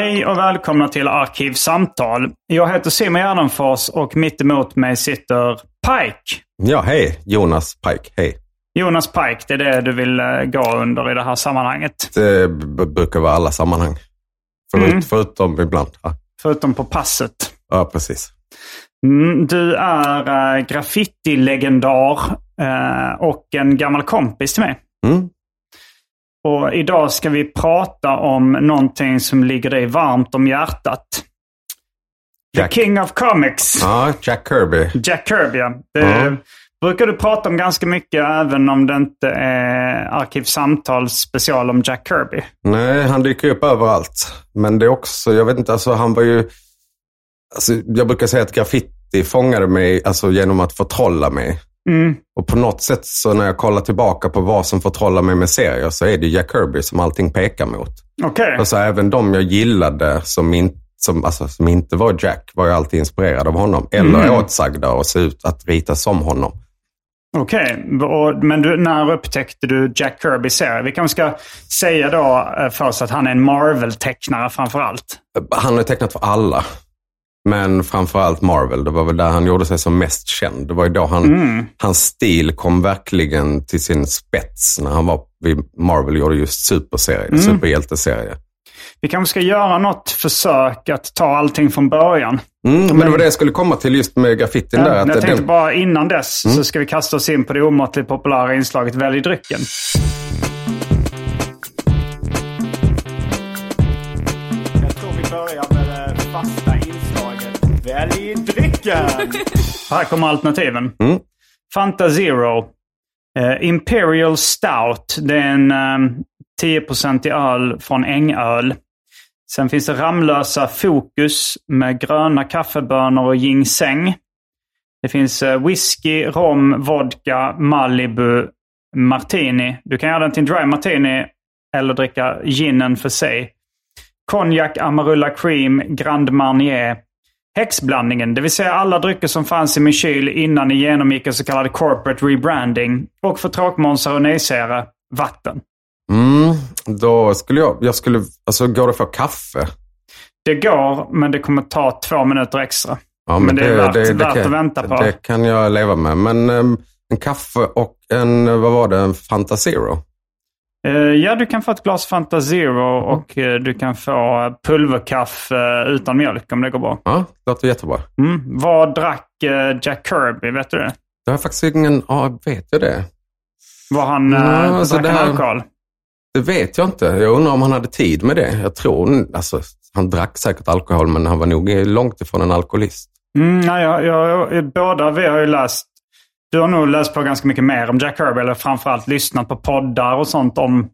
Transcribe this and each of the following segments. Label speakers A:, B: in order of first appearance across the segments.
A: Hej och välkomna till Arkivsamtal. Jag heter Simon Gärdenfors och mitt emot mig sitter Pike.
B: Ja, hej. Jonas Pike. Hej.
A: Jonas Pike, det är det du vill eh, gå under i det här sammanhanget.
B: Det brukar vara alla sammanhang. Förut,
A: Mm.
B: Förutom ibland. Ja.
A: Förutom på passet.
B: ja, precis.
A: Mm, du är äh, graffiti-legendar eh, och en gammal kompis till mig.
B: Mm.
A: Och idag ska vi prata om någonting som ligger dig varmt om hjärtat. The
B: Jack.
A: King of Comics.
B: Ja, Jack Kirby.
A: Jack Kirby, ja. Det
B: Ja.
A: brukar du prata om ganska mycket även om det inte är Arkivsamtals special om Jack Kirby.
B: Nej, han dyker upp överallt. Men det är också, jag vet inte, alltså han var ju... Alltså, jag brukar säga att graffiti fångade mig alltså, genom att förtrolla mig.
A: Mm.
B: Och på något sätt så när jag kollar tillbaka på vad som förtrollar mig med serier så är det Jack Kirby som allting pekar mot.
A: Okej.
B: Alltså även de jag gillade som, in, som, alltså, som inte var Jack var jag alltid inspirerad av honom. Eller
A: Mm.
B: åtsagda och se ut att rita som honom.
A: Okej, Och- men du, när upptäckte du Jack Kirbys serie? Vi kanske ska säga då eh, först att han är en Marvel-tecknare framför allt.
B: Han har tecknat för alla. Men framförallt Marvel. Det var väl där han gjorde sig som mest känd. Det var ju då han,
A: Mm.
B: hans stil kom verkligen till sin spets när han var vid Marvel gjorde just superserie,
A: Mm.
B: superhjälteserie.
A: Vi kanske ska göra något försök att ta allting från början.
B: Mm, men det var det jag skulle komma till just med graffitin där.
A: Ja,
B: Att
A: jag tänkte
B: den-
A: bara innan dess så ska vi kasta oss in på det omåttligt populära inslaget Välj drycken. Drycken. Här kommer alternativen.
B: Mm.
A: Fanta Zero. Eh, Imperial Stout. Det är en um, 10% öl från Ängöl. Sen finns det Ramlösa Fokus med gröna kaffebönor och ginseng. Det finns eh, whisky, rom, vodka, Malibu, martini. Du kan göra den till en dry martini eller dricka ginen för sig. Konjak, Amarula Cream, Grand Marnier. Häxblandningen, det vill säga alla drycker som fanns i min kyl innan ni genomgick en så kallad corporate rebranding. Och för tråkmånsar och nejsägare, vatten.
B: Mm, då skulle jag, jag skulle, alltså går det för kaffe?
A: Det går, men det kommer ta två minuter extra.
B: Ja,
A: Men det är värt- värt
B: kan,
A: att vänta på.
B: Det kan jag leva med. Men ehm, en kaffe och en, vad var det, en Fanta Zero?
A: Eh, ja, du kan få ett glas Fanta Zero och eh, du kan få pulverkaffe utan mjölk om det går bra.
B: Ja, det låter jättebra.
A: Mm. Vad drack eh, Jack Kirby? Vet du det?
B: Det har faktiskt ingen, ja, vet jag det?
A: Var han
B: Ja,
A: eh,
B: alltså
A: drack
B: det
A: han
B: här-
A: alkohol?
B: Det vet jag inte. Jag undrar om han hade tid med det. Jag tror, alltså, han drack säkert alkohol, men han var nog långt ifrån en alkoholist.
A: Mm, nej, jag, jag, jag, båda vi har ju läst. Du har nog läst på ganska mycket mer om Jack Kirby. Eller framförallt lyssnat på poddar och sånt om,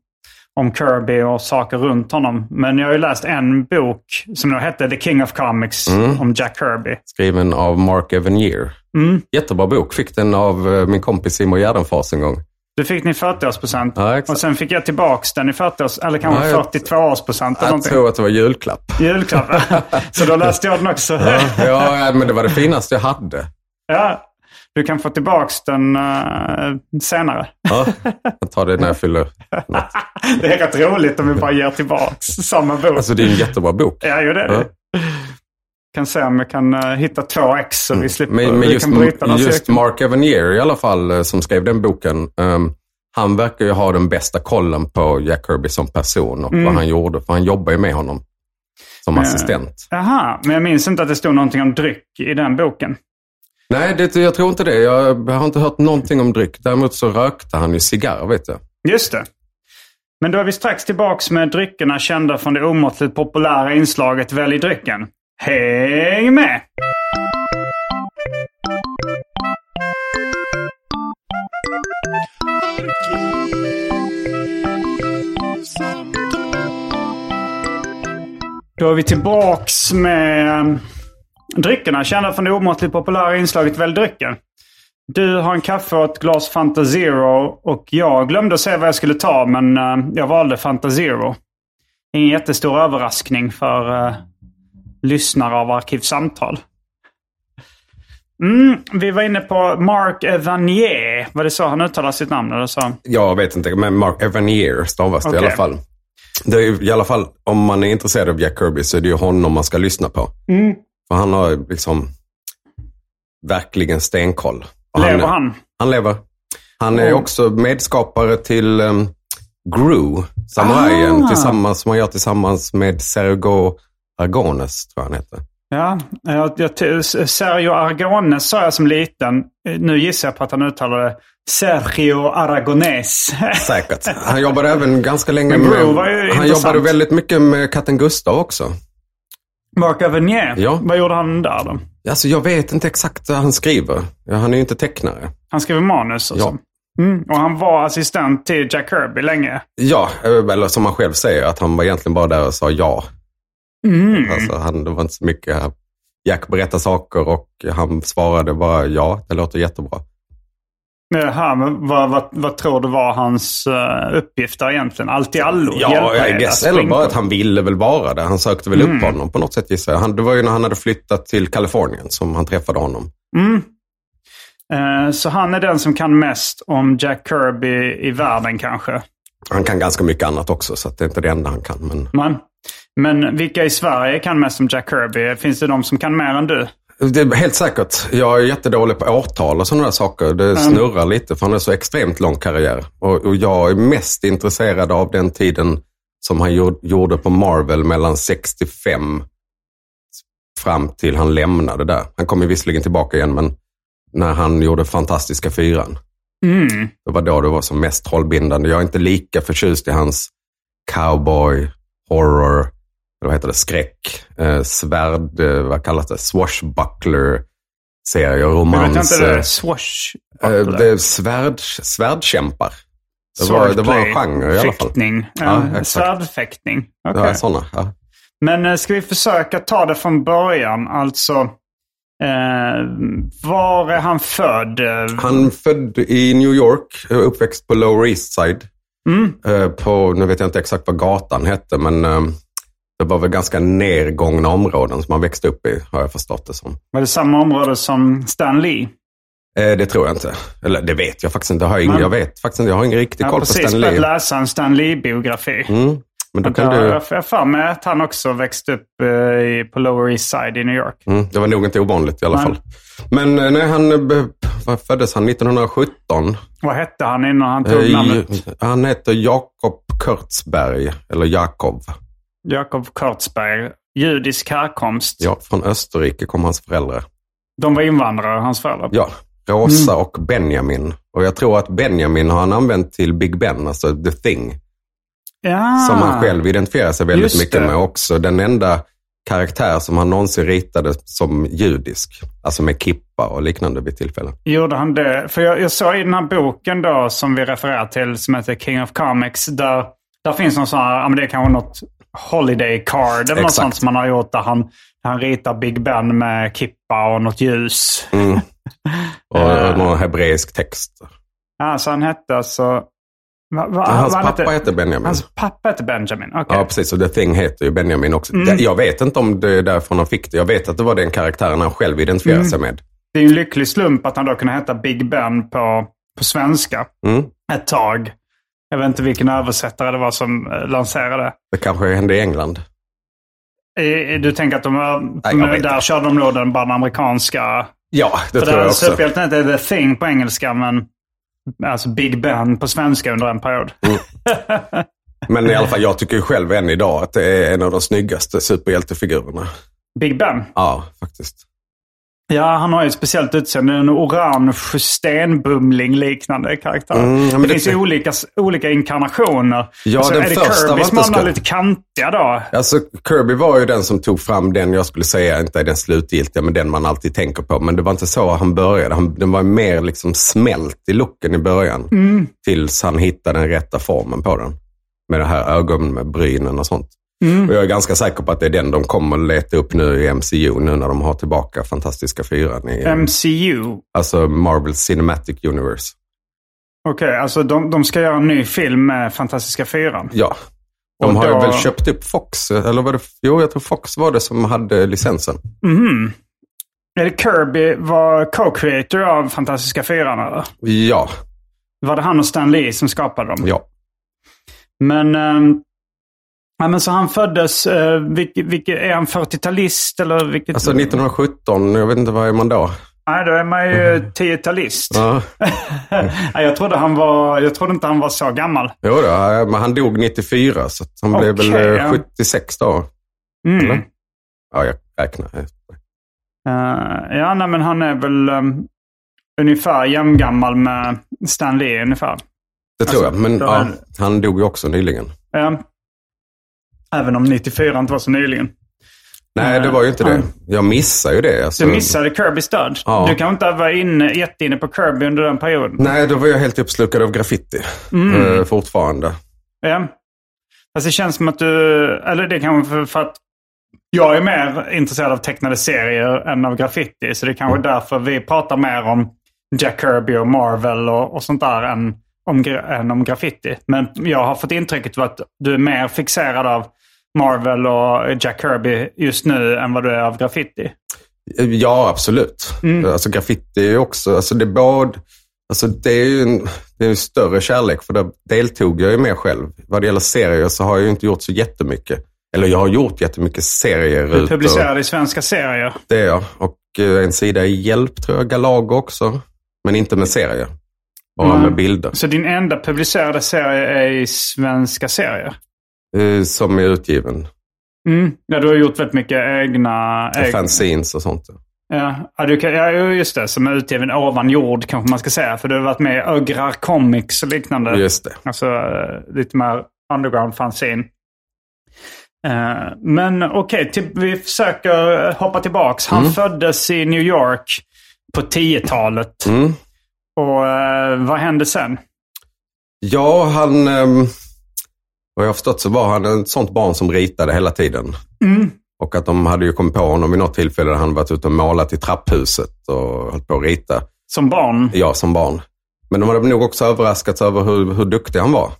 A: om Kirby och saker runt honom. Men jag har ju läst en bok som då hette The King of Comics
B: Mm.
A: om Jack Kirby.
B: Skriven av Mark Evanier.
A: Mm.
B: Jättebra bok. Fick den av eh, min kompis Simon Gärdenfors en gång.
A: Du fick den i 40-årspresent.
B: Ja,
A: och sen fick jag tillbaks den i 40-års, eller kanske
B: Ja, jag-
A: 42-årspresent eller
B: Jag tror att det var julklapp.
A: Julklapp. Så då läste jag den också.
B: Ja, ja, men det var det finaste jag hade.
A: Ja. Du kan få tillbaks den eh, senare.
B: Ja, jag tar det när jag fyller något.
A: Det är rätt roligt om vi bara ger tillbaks samma bok.
B: Alltså det är en jättebra bok.
A: ja, ju det är det. Kan se om jag kan eh, hitta två ex så vi slipper.
B: Men, men
A: vi
B: just, just. Mark Evanier i alla fall, eh, som skrev den boken, ehm, han verkar ju ha den bästa kollen på Jack Kirby som person och vad han gjorde. För han jobbar ju med honom som assistent.
A: Jaha, men jag minns inte att det stod någonting om dryck i den boken.
B: Nej, det, jag tror inte det. Jag har inte hört någonting om dryck. Däremot så rökte han ju cigarr, vet jag.
A: Just det. Men då är vi strax tillbaks med dryckerna kända från det omåttligt populära inslaget Välj drycken. Häng med! Då är vi tillbaks med ehm, dryckerna kända från det omåttligt populära inslaget Välj drycken. Du har en kaffe och ett glas Fanta Zero och jag glömde att säga vad jag skulle ta men eh, jag valde Fanta Zero. Ingen jättestor överraskning för uh, lyssnare av Arkivsamtal. Mm, vi var inne på Mark Evanier. Var det så han uttalar sitt namn? Eller så?
B: Jag vet inte, men Mark Evanier stavas det i
A: Okej.
B: alla fall. Det är, I alla fall, om man är intresserad av Jack Kirby så är det ju honom man ska lyssna på. För han har liksom verkligen stenkoll. Och
A: Lever han?
B: Han lever. Han är också medskapare till um, Gru, samurajen,
A: Ah.
B: tillsammans, som han gör tillsammans med Sergo Argones, tror jag han heter.
A: Ja, jag, Sergio Aragones sa jag som liten. Nu gissar jag på att han uttalade Sergio Aragones.
B: Säkert. Han jobbade även ganska länge med... Han jobbade väldigt mycket med katten Gustav också.
A: Mark Evanier,
B: Ja.
A: vad gjorde han där då?
B: Alltså jag vet inte exakt vad han skriver. Han är ju inte tecknare.
A: Han skrev manus och
B: Ja.
A: så. Mm. Och han var assistent till Jack Kirby länge.
B: Ja, eller som han själv säger, att han var egentligen bara där och sa ja.
A: Mm.
B: Alltså, han, det var inte så mycket... Jack berättade saker och han svarade bara ja, det låter jättebra.
A: Jaha, men vad, vad, vad tror du var hans uh, uppgift där egentligen? Allt i allo?
B: Ja, jag guess. Eller bara att han ville väl vara där. Han sökte väl
A: Mm.
B: upp honom på något sätt gissar jag. Han, det var ju när han hade flyttat till Kalifornien som han träffade honom.
A: Eh, så han är den som kan mest om Jack Kirby i världen kanske.
B: Han kan ganska mycket annat också, så det är inte det enda han kan. Men
A: Men, men vilka i Sverige kan mest om Jack Kirby? Finns det de som kan mer än du?
B: Det är helt säkert. Jag är jättedålig på årtal och sådana där saker. Det snurrar lite, för han har så extremt lång karriär. Och, och jag är mest intresserad av den tiden som han gjord- gjorde på Marvel mellan 65 fram till han lämnade där. Han kom ju visserligen tillbaka igen, men när han gjorde Fantastiska Fyran.
A: Mm.
B: Det var då det var som mest trollbindande. Jag är inte lika förtjust i hans cowboy, horror, eller vad heter det, skräck, eh, svärd, eh, vad kallas det, swashbuckler, serier,
A: Jag vet
B: romans.
A: inte, det
B: eh,
A: swash.
B: eh, det är svärd, svärdkämpar. Det var, det var en genre i alla fall.
A: Fäktning.
B: Ja.
A: Svärdfäktning. Okej.
B: Ja, sådana. Ja.
A: Men eh, ska vi försöka ta det från början? Alltså, eh, var är han född?
B: Han född i New York, uppväxt på Lower East Side. Eh, På, nu vet jag inte exakt vad gatan hette, men det var väl ganska nergångna områden som han växte upp i, har jag förstått det som.
A: Var det samma område som Stan Lee?
B: Eh, det tror jag inte. Eller det vet jag faktiskt inte. Jag har ingen, jag vet faktiskt inte. Jag har ingen riktig
A: Jag har
B: koll på
A: precis
B: Stan
A: börjat
B: Lee.
A: läsa en Stan Lee-biografi.
B: Mm. Men då kan du...
A: har jag för mig att han också växte upp eh, på Lower East Side i New York.
B: Mm, det var nog inte ovanligt i alla fall. Men eh, nej, han, eh, föddes han 1917.
A: Vad hette han innan han tog namnet?
B: Han heter Jakob Kurtzberg, eller Jakob.
A: Jakob Kurtzberg. Judisk härkomst.
B: Ja, från Österrike kom hans föräldrar.
A: De var invandrare, hans föräldrar.
B: Ja, Rosa
A: Mm.
B: och Benjamin. Och jag tror att Benjamin har han använt till Big Ben, alltså The Thing.
A: Ja.
B: Som han själv identifierar sig väldigt
A: Just
B: mycket
A: det.
B: med också. Den enda karaktär som han någonsin ritade som judisk. Alltså med kippa och liknande vid tillfällen.
A: Gjorde han det? För jag, jag såg i den här boken då som vi refererar till som heter King of Comics. Där, där finns någon sån här, ja men det är kanske något holiday card eller något sånt som han har gjort där han, han ritar Big Ben med kippa och något ljus.
B: Och,
A: Eh.
B: och någon hebreisk text.
A: Ja, så han hette alltså... Va, va,
B: Hans pappa
A: hette?
B: heter Benjamin.
A: Hans pappa hette Benjamin. Okej.
B: Ja, precis. Och The Thing heter ju Benjamin också.
A: Mm.
B: Jag vet inte om det är därifrån han fick det. Jag vet att det var den karaktären han själv identifierade
A: Mm.
B: sig med.
A: Det är en lycklig slump att han då kunde heta Big Ben på, på svenska
B: Mm.
A: ett tag. Jag vet inte vilken översättare det var som eh, lanserade.
B: Det kanske hände i England.
A: I- Du tänker att de, var-
B: Nej,
A: där körde de nog den bara amerikanska...
B: Ja, det
A: För
B: tror jag också.
A: superhjälten hette The Thing på engelska, men alltså Big Ben på svenska under en period.
B: Men i alla fall, jag tycker själv än idag att det är en av de snyggaste superhjältefigurerna.
A: Big Ben.
B: Ja, faktiskt.
A: Ja, han har ju ett speciellt utseende. En orange stenbumling liknande karaktär.
B: Mm, ja,
A: det,
B: det-
A: finns ju olika, olika inkarnationer.
B: Ja,
A: alltså,
B: den
A: är det
B: första var
A: Kirbys man
B: så-
A: lite kantiga då?
B: Alltså, Kirby var ju den som tog fram den jag skulle säga inte är den slutgiltiga, men den man alltid tänker på. Men det var inte så han började. Han, den var mer liksom smält i looken i början.
A: Mm.
B: Tills han hittade den rätta formen på den. Med det här ögonbrynen och sånt.
A: Mm.
B: Och jag är ganska säker på att det är den de kommer leta upp nu i MCU, nu när de har tillbaka Fantastiska Fyran. I,
A: MCU.
B: alltså Marvel Cinematic Universe.
A: Okej, alltså de, de ska göra en ny film med Fantastiska Fyran.
B: Ja. De
A: Och
B: har
A: då-
B: väl köpt upp Fox, eller var det? Jo, jag tror Fox var det som hade licensen.
A: Är det Kirby var co-creator av Fantastiska Fyran eller?
B: Ja,
A: Var det han och Stan Lee som skapade dem?
B: ja.
A: Men, ehm, ja, men så han föddes, uh, vilk, vilk, är han 40-talist eller vilket?
B: Alltså 1917, jag vet inte vad är man då?
A: Nej, då är man ju 10-talist.
B: Ja,
A: Nej, jag, trodde han var, jag trodde inte han var så gammal.
B: jo då, men han dog 94 så han blev
A: Okej,
B: väl eh,
A: ja.
B: 76 då.
A: Mm.
B: Eller? Ja, jag räknar.
A: Eh, ja, nej, men han är väl um, ungefär jämngammal med Stan Lee ungefär.
B: Det tror
A: Alltså,
B: jag, men ja, han dog ju också nyligen.
A: Ja. Även om 94 inte var så nyligen.
B: Nej, det var ju inte
A: Ja.
B: det. Jag missar ju det. Alltså.
A: Du missade Kirbys död.
B: Ja.
A: Du kan inte vara inne, jätteinne på Kirby under den perioden.
B: Nej, då var jag helt uppslukad av graffiti.
A: Mm.
B: Eh, fortfarande.
A: Ja. Fast det känns som att du... Eller det kanske för, för att jag är mer intresserad av tecknade serier än av graffiti. Så det är kanske därför vi pratar mer om Jack Kirby och Marvel och, och sånt där än om, än om graffiti. Men jag har fått intrycket av att du är mer fixerad av Marvel och Jack Kirby just nu än vad du är av graffiti.
B: Ja, absolut.
A: Mm.
B: Alltså graffiti är också, alltså det är både, alltså det är ju en, det är en större kärlek för där deltog jag ju med själv. Vad det gäller serier så har jag ju inte gjort så jättemycket. Eller jag har gjort jättemycket serier.
A: Du publicerar i svenska serier.
B: det är jag. Och eh, en sida i Hjälp tror jag, Galago också. Men inte med serier. Bara
A: Nej.
B: med bilder.
A: Så din enda publicerade serie är i svenska serier?
B: Eh, Som är utgiven.
A: Mm. Ja, du har gjort väldigt mycket egna... Egna
B: fanzines och sånt.
A: Ja, du kan, ja, just det. Som är utgiven ovan jord kanske man ska säga. För du har varit med i Ögrar Comics och liknande.
B: Just det.
A: Alltså eh, lite mer underground fanzine. Eh, men okej, till- vi försöker hoppa tillbaks. Han föddes i New York på 10-talet.
B: Mm.
A: Och vad hände sen?
B: Ja, han... Vad jag har förstått så var han ett sånt barn som ritade hela tiden.
A: Mm.
B: Och att de hade ju kommit på honom vid något tillfälle där han varit ute och målat i trapphuset och hållit på att rita.
A: Som barn?
B: Jag som barn. Men de hade nog också överraskats över hur, hur duktig han var.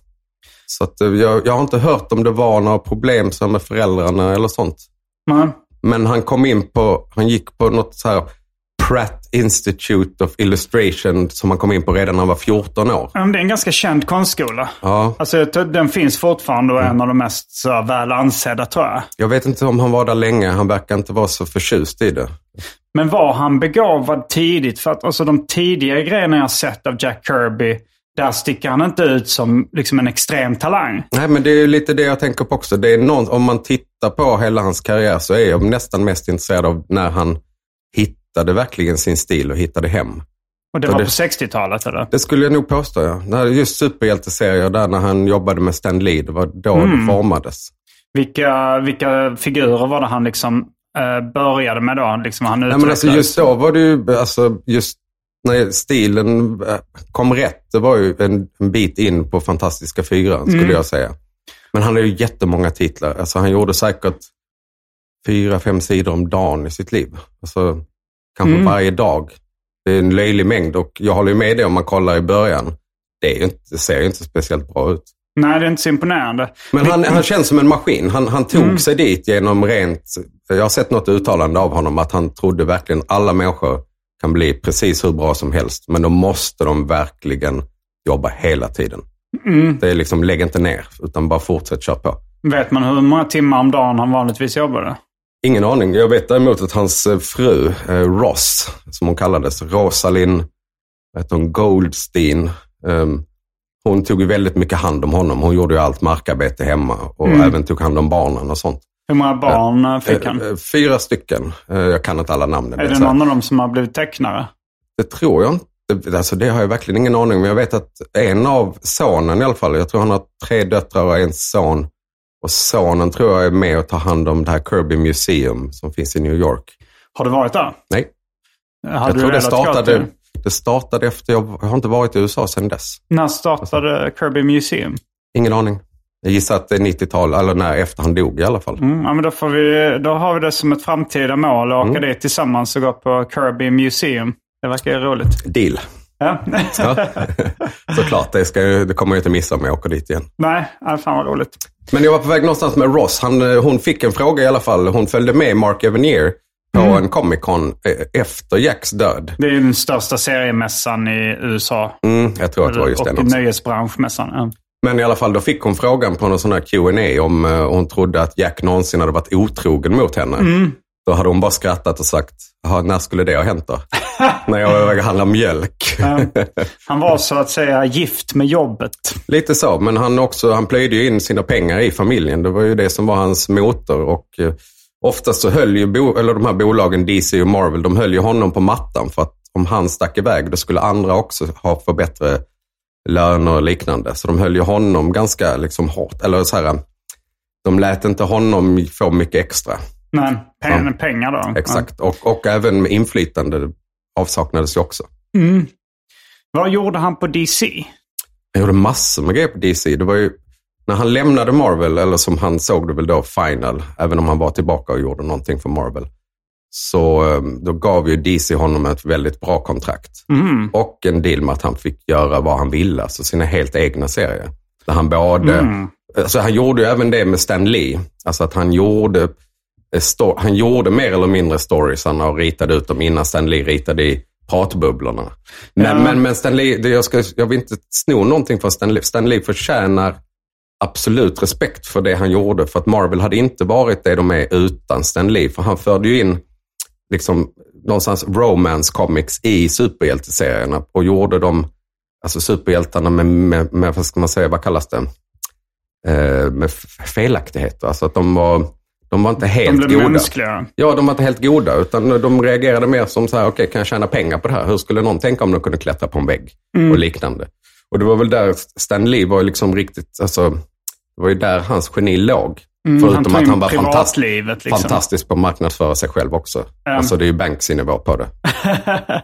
B: Så att, eh, jag, jag har inte hört om det var några problem så med föräldrarna eller sånt.
A: Nej.
B: Men han kom in på, han gick på något så här Pratt Institute of Illustration som han kom in på redan när han var 14 år.
A: Ja, Det är en ganska känd konstskola.
B: Ja,
A: Alltså, den finns fortfarande och är en av de mest så, väl ansedda tror jag.
B: jag vet inte om han var där länge. Han verkar inte vara så förtjust i det.
A: Men var han begåvad tidigt? För att alltså, de tidigare grejerna jag sett av Jack Kirby, där sticker han inte ut som liksom, en extrem talang.
B: Nej, men det är ju lite det jag tänker på också. Det är någon, om man tittar på hela hans karriär så är jag nästan mest intresserad av när han hittade verkligen sin stil och hittade hem.
A: Och det var
B: det-
A: på 60-talet eller?
B: Det skulle jag nog påstå, ja. Just superhjälteserier där när han jobbade med Stan Lee, det var då
A: Mm.
B: det formades.
A: Vilka, vilka figurer var det han liksom eh, började med då? Liksom han
B: Nej, men alltså just då var det ju, alltså just när stilen eh, kom rätt, det var ju en, en bit in på Fantastiska Fyran skulle
A: Mm.
B: jag säga. Men han har ju jättemånga titlar. Alltså han gjorde säkert fyra, fem sidor om dagen i sitt liv. Alltså kanske
A: Mm.
B: varje dag. Det är en löjlig mängd och jag håller med dig om man kollar i början. det, inte, det ser ju inte speciellt bra ut.
A: Nej, det är inte så imponerande.
B: Men han, han känns som en maskin. Han, han tog sig dit genom rent... Jag har sett något uttalande av honom att han trodde verkligen alla människor kan bli precis hur bra som helst. Men då måste de verkligen jobba hela tiden. Det är liksom, lägg inte ner, utan bara fortsätt köra på.
A: Vet man hur många timmar om dagen han vanligtvis jobbade?
B: Ingen aning. Jag vet däremot att hans eh, fru, eh, Ross, som hon kallades, Rosalind heter hon, Goldstein, ehm, hon tog ju väldigt mycket hand om honom. Hon gjorde ju allt markarbete hemma och även tog hand om barnen och sånt.
A: Hur många barn eh, fick han?
B: Fyra stycken. Jag kan inte alla namnen.
A: Är
B: vet
A: det någon av dem som har blivit tecknare?
B: Det tror jag inte. Alltså, det har jag verkligen ingen aning om. Men jag vet att en av sonen i alla fall, jag tror han har tre döttrar och en son. Och sonen tror jag är med och tar hand om det här Kirby Museum som finns i New York.
A: Har du varit där?
B: Nej,
A: Hade
B: jag tror det startade, det startade efter, jag har inte varit i USA sedan dess.
A: När startade Kirby Museum?
B: Ingen aning. Jag gissar att det är 90-tal, eller när efter han dog i alla fall.
A: Mm, ja, men då, får vi, då har vi det som ett framtida mål att åka
B: Mm.
A: dit tillsammans och gå på Kirby Museum. Det verkar ju roligt.
B: Deal.
A: Ja.
B: Ja. Såklart, det, ska, det kommer jag inte missa om jag åker dit igen.
A: Nej, fan vad roligt.
B: Men jag var på väg någonstans med Ross. Han, eh, hon fick en fråga i alla fall. Hon följde med Mark Evanier på en Comic Con eh, efter Jacks död.
A: Det är ju den största seriemässan i USA.
B: Mm, jag tror att det var just
A: och
B: den också.
A: nöjesbranschmässan. Ja.
B: Men i alla fall, då fick hon frågan på någon sån här Q&A om eh, hon trodde att Jack någonsin hade varit otrogen mot henne. Då hade hon bara skrattat och sagt, "Jaha, när skulle det ha hänt då? när jag var iväg och handlade mjölk.
A: Han var så att säga gift med jobbet.
B: Lite så, men han, också, han plöjde ju in sina pengar i familjen. Det var ju det som var hans motor. Och eh, oftast så höll ju bo, eller de här bolagen, DC och Marvel, de höll ju honom på mattan. För att om han stack iväg, då skulle andra också ha för bättre löner och liknande. Så de höll ju honom ganska liksom hårt. Eller så här, de lät inte honom få mycket extra.
A: Pen,
B: Ja.
A: pengar då.
B: Exakt. Och, och även med inflytande avsaknades ju också.
A: Mm. Vad gjorde han på DC?
B: Han gjorde massor med grejer på DC. Det var ju, när han lämnade Marvel, eller som han såg det väl då, Final, även om han var tillbaka och gjorde någonting för Marvel, så eh, då gav ju DC honom ett väldigt bra kontrakt.
A: Mm.
B: Och en deal med att han fick göra vad han ville, alltså sina helt egna serier. Där han både,
A: Mm.
B: alltså han gjorde ju även det med Stan Lee. Alltså att han gjorde, han gjorde mer eller mindre storiesarna och ritade ut dem innan Stan Lee ritade i pratbubblorna. Men,
A: Ja.
B: men, men Stan Lee, jag, ska, jag vill inte sno någonting från Stan Lee. Stan Lee förtjänar absolut respekt för det han gjorde. För att Marvel hade inte varit det de är utan Stan Lee. För han förde ju in liksom någonstans romance comics i superhjälteserierna och gjorde dem, alltså superhjältarna med, med, med vad ska man säga, vad kallas det? Eh, med felaktigheter. Alltså att de var, de var inte
A: De
B: helt
A: blev
B: goda.
A: mänskliga.
B: Ja, de var inte helt goda, utan de reagerade mer som så här, okej, kan jag tjäna pengar på det här? Hur skulle någon tänka om de kunde klättra på en vägg? Och liknande. Och det var väl där Stan Lee var liksom riktigt, alltså, det var ju där hans geni låg.
A: han
B: Förutom
A: tog
B: att han var fantast,
A: liksom.
B: fantastisk på att marknadsföra sig själv också. Alltså det är ju Banksy-nivå på det.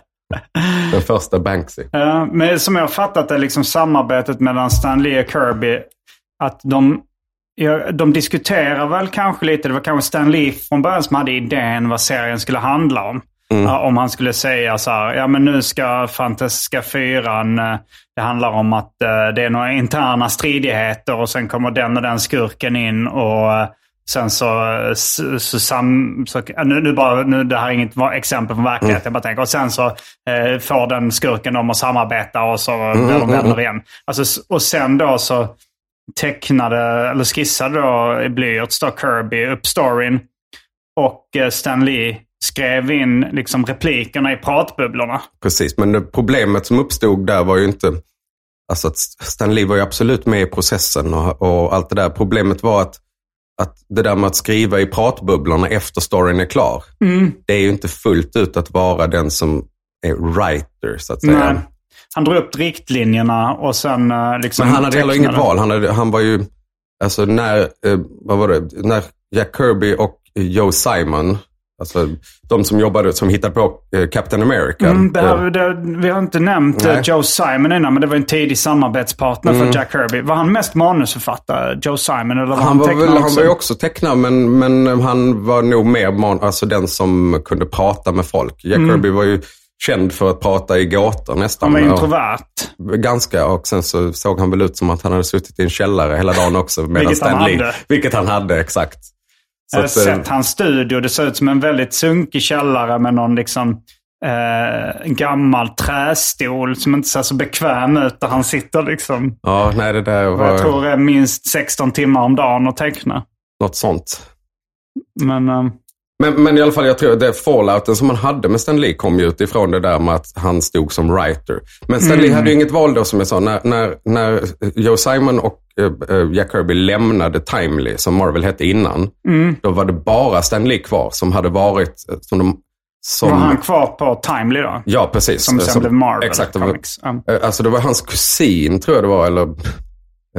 B: Den första Banksy.
A: Ja, men som jag har fattat det, liksom samarbetet mellan Stan Lee och Kirby, att de, ja, de diskuterar väl kanske lite, det var kanske Stan Lee från början som hade idén vad serien skulle handla om. Ja, om han skulle säga så här, ja men nu ska Fantastiska Fyran, eh, det handlar om att eh, det är några interna stridigheter och sen kommer den och den skurken in och eh, sen så, så, så, sam, så nu, nu bara, nu, det här är inget exempel från verkligheten, jag bara tänker, och sen så får den skurken dem att samarbeta och så blir de vänner igen. Alltså, och sen då så tecknade, eller skissade då i blyerts då Kirby upp storyn. Och eh, Stan Lee skrev in liksom replikerna i pratbubblorna.
B: Precis, men problemet som uppstod där var ju inte... Alltså att Stan Lee var ju absolut med i processen och, och allt det där. Problemet var att, att det där med att skriva i pratbubblorna efter storyn är klar. Det är ju inte fullt ut att vara den som är writer, så att säga.
A: Men han drog upp riktlinjerna och sen eh, liksom
B: Men han hade heller inget val. Han, hade, han var ju, alltså när, eh, vad var det, när Jack Kirby och Joe Simon, alltså de som jobbade, som hittade på eh, Captain America.
A: Mm, det här, det, vi har inte nämnt
B: Nej.
A: Joe Simon innan, men det var en tidig samarbetspartner för Jack Kirby. Var han mest manusförfattare, Joe Simon? Eller var han,
B: Han var, väl, han var ju också tecknare, men, men han var nog mer man, alltså den som kunde prata med folk. Jack
A: Mm.
B: Kirby var ju känd för att prata i gåtor nästan.
A: Han var
B: Och-
A: introvert.
B: Ganska, och sen så såg han väl ut som att han hade suttit i en källare hela dagen också. medan
A: Vilket han
B: Stan Lee-
A: hade.
B: Vilket han hade, exakt. Så
A: Jag har
B: att, eh,
A: sett hans studio. Det ser ut som en väldigt sunkig källare med någon liksom eh, gammal trästol som inte ser så bekväm ut där han sitter liksom.
B: Ja, nej det där var
A: Jag tror det är minst 16 timmar om dagen att teckna.
B: något sånt.
A: Men eh,
B: Men, men i alla fall, jag tror att det fallouten som han hade med Stan Lee kom ju utifrån det där med att han stod som writer. Men Stan Lee hade ju inget val då som jag sa. När, när, när Joe Simon och eh, Jack Kirby lämnade Timely, som Marvel hette innan, då var det bara Stan Lee kvar som hade varit, eh, som de, som,
A: var han kvar på Timely då?
B: Ja, precis.
A: Som sen blev Marvel
B: Exakt.
A: Comics. Ja.
B: Alltså det var hans kusin, tror jag det var, eller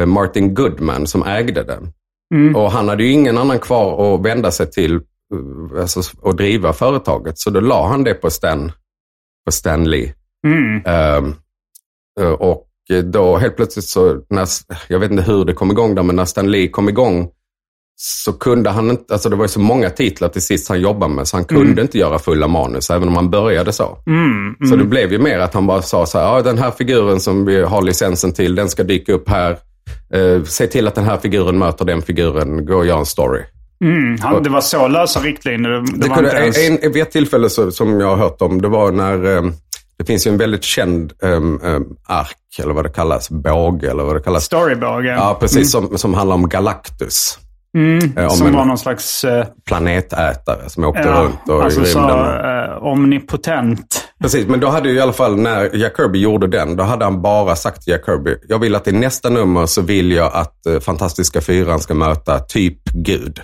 B: Martin Goodman som ägde den.
A: Mm.
B: Och han hade ju ingen annan kvar att vända sig till alltså, och driva företaget. Så då la han det på Stan, på Stan Lee.
A: Mm.
B: Eh, och då helt plötsligt så, när, jag vet inte hur det kom igång där, men när Stan Lee kom igång så kunde han inte, alltså det var ju så många titlar till sist han jobbade med, så han kunde inte göra fulla manus, även om han började så.
A: Mm.
B: Så det blev ju mer att han bara sa så här, ja, den här figuren som vi har licensen till, den ska dyka upp här. Eh, se till att den här figuren möter den figuren, gå och gör en story.
A: Mm. Han, det var så lösa riktlinjer. Det, det
B: kunde,
A: ens...
B: en, en, vid ett tillfälle så, som jag har hört om, det var när eh, det finns ju en väldigt känd um, um, ark, eller vad det kallas, båge, eller vad det kallas.
A: Storybåge.
B: Ja, precis. Som, som handlar om Galactus. Eh, om
A: som
B: en
A: var någon slags... eh,
B: planetätare som åkte
A: ja,
B: runt och
A: alltså
B: i
A: så
B: rymden.
A: eh, omnipotent.
B: Precis, men då hade ju i alla fall när Jack Kirby gjorde den, då hade han bara sagt till Jack Kirby, jag vill att i nästa nummer så vill jag att eh, Fantastiska Fyran ska möta typ Gud.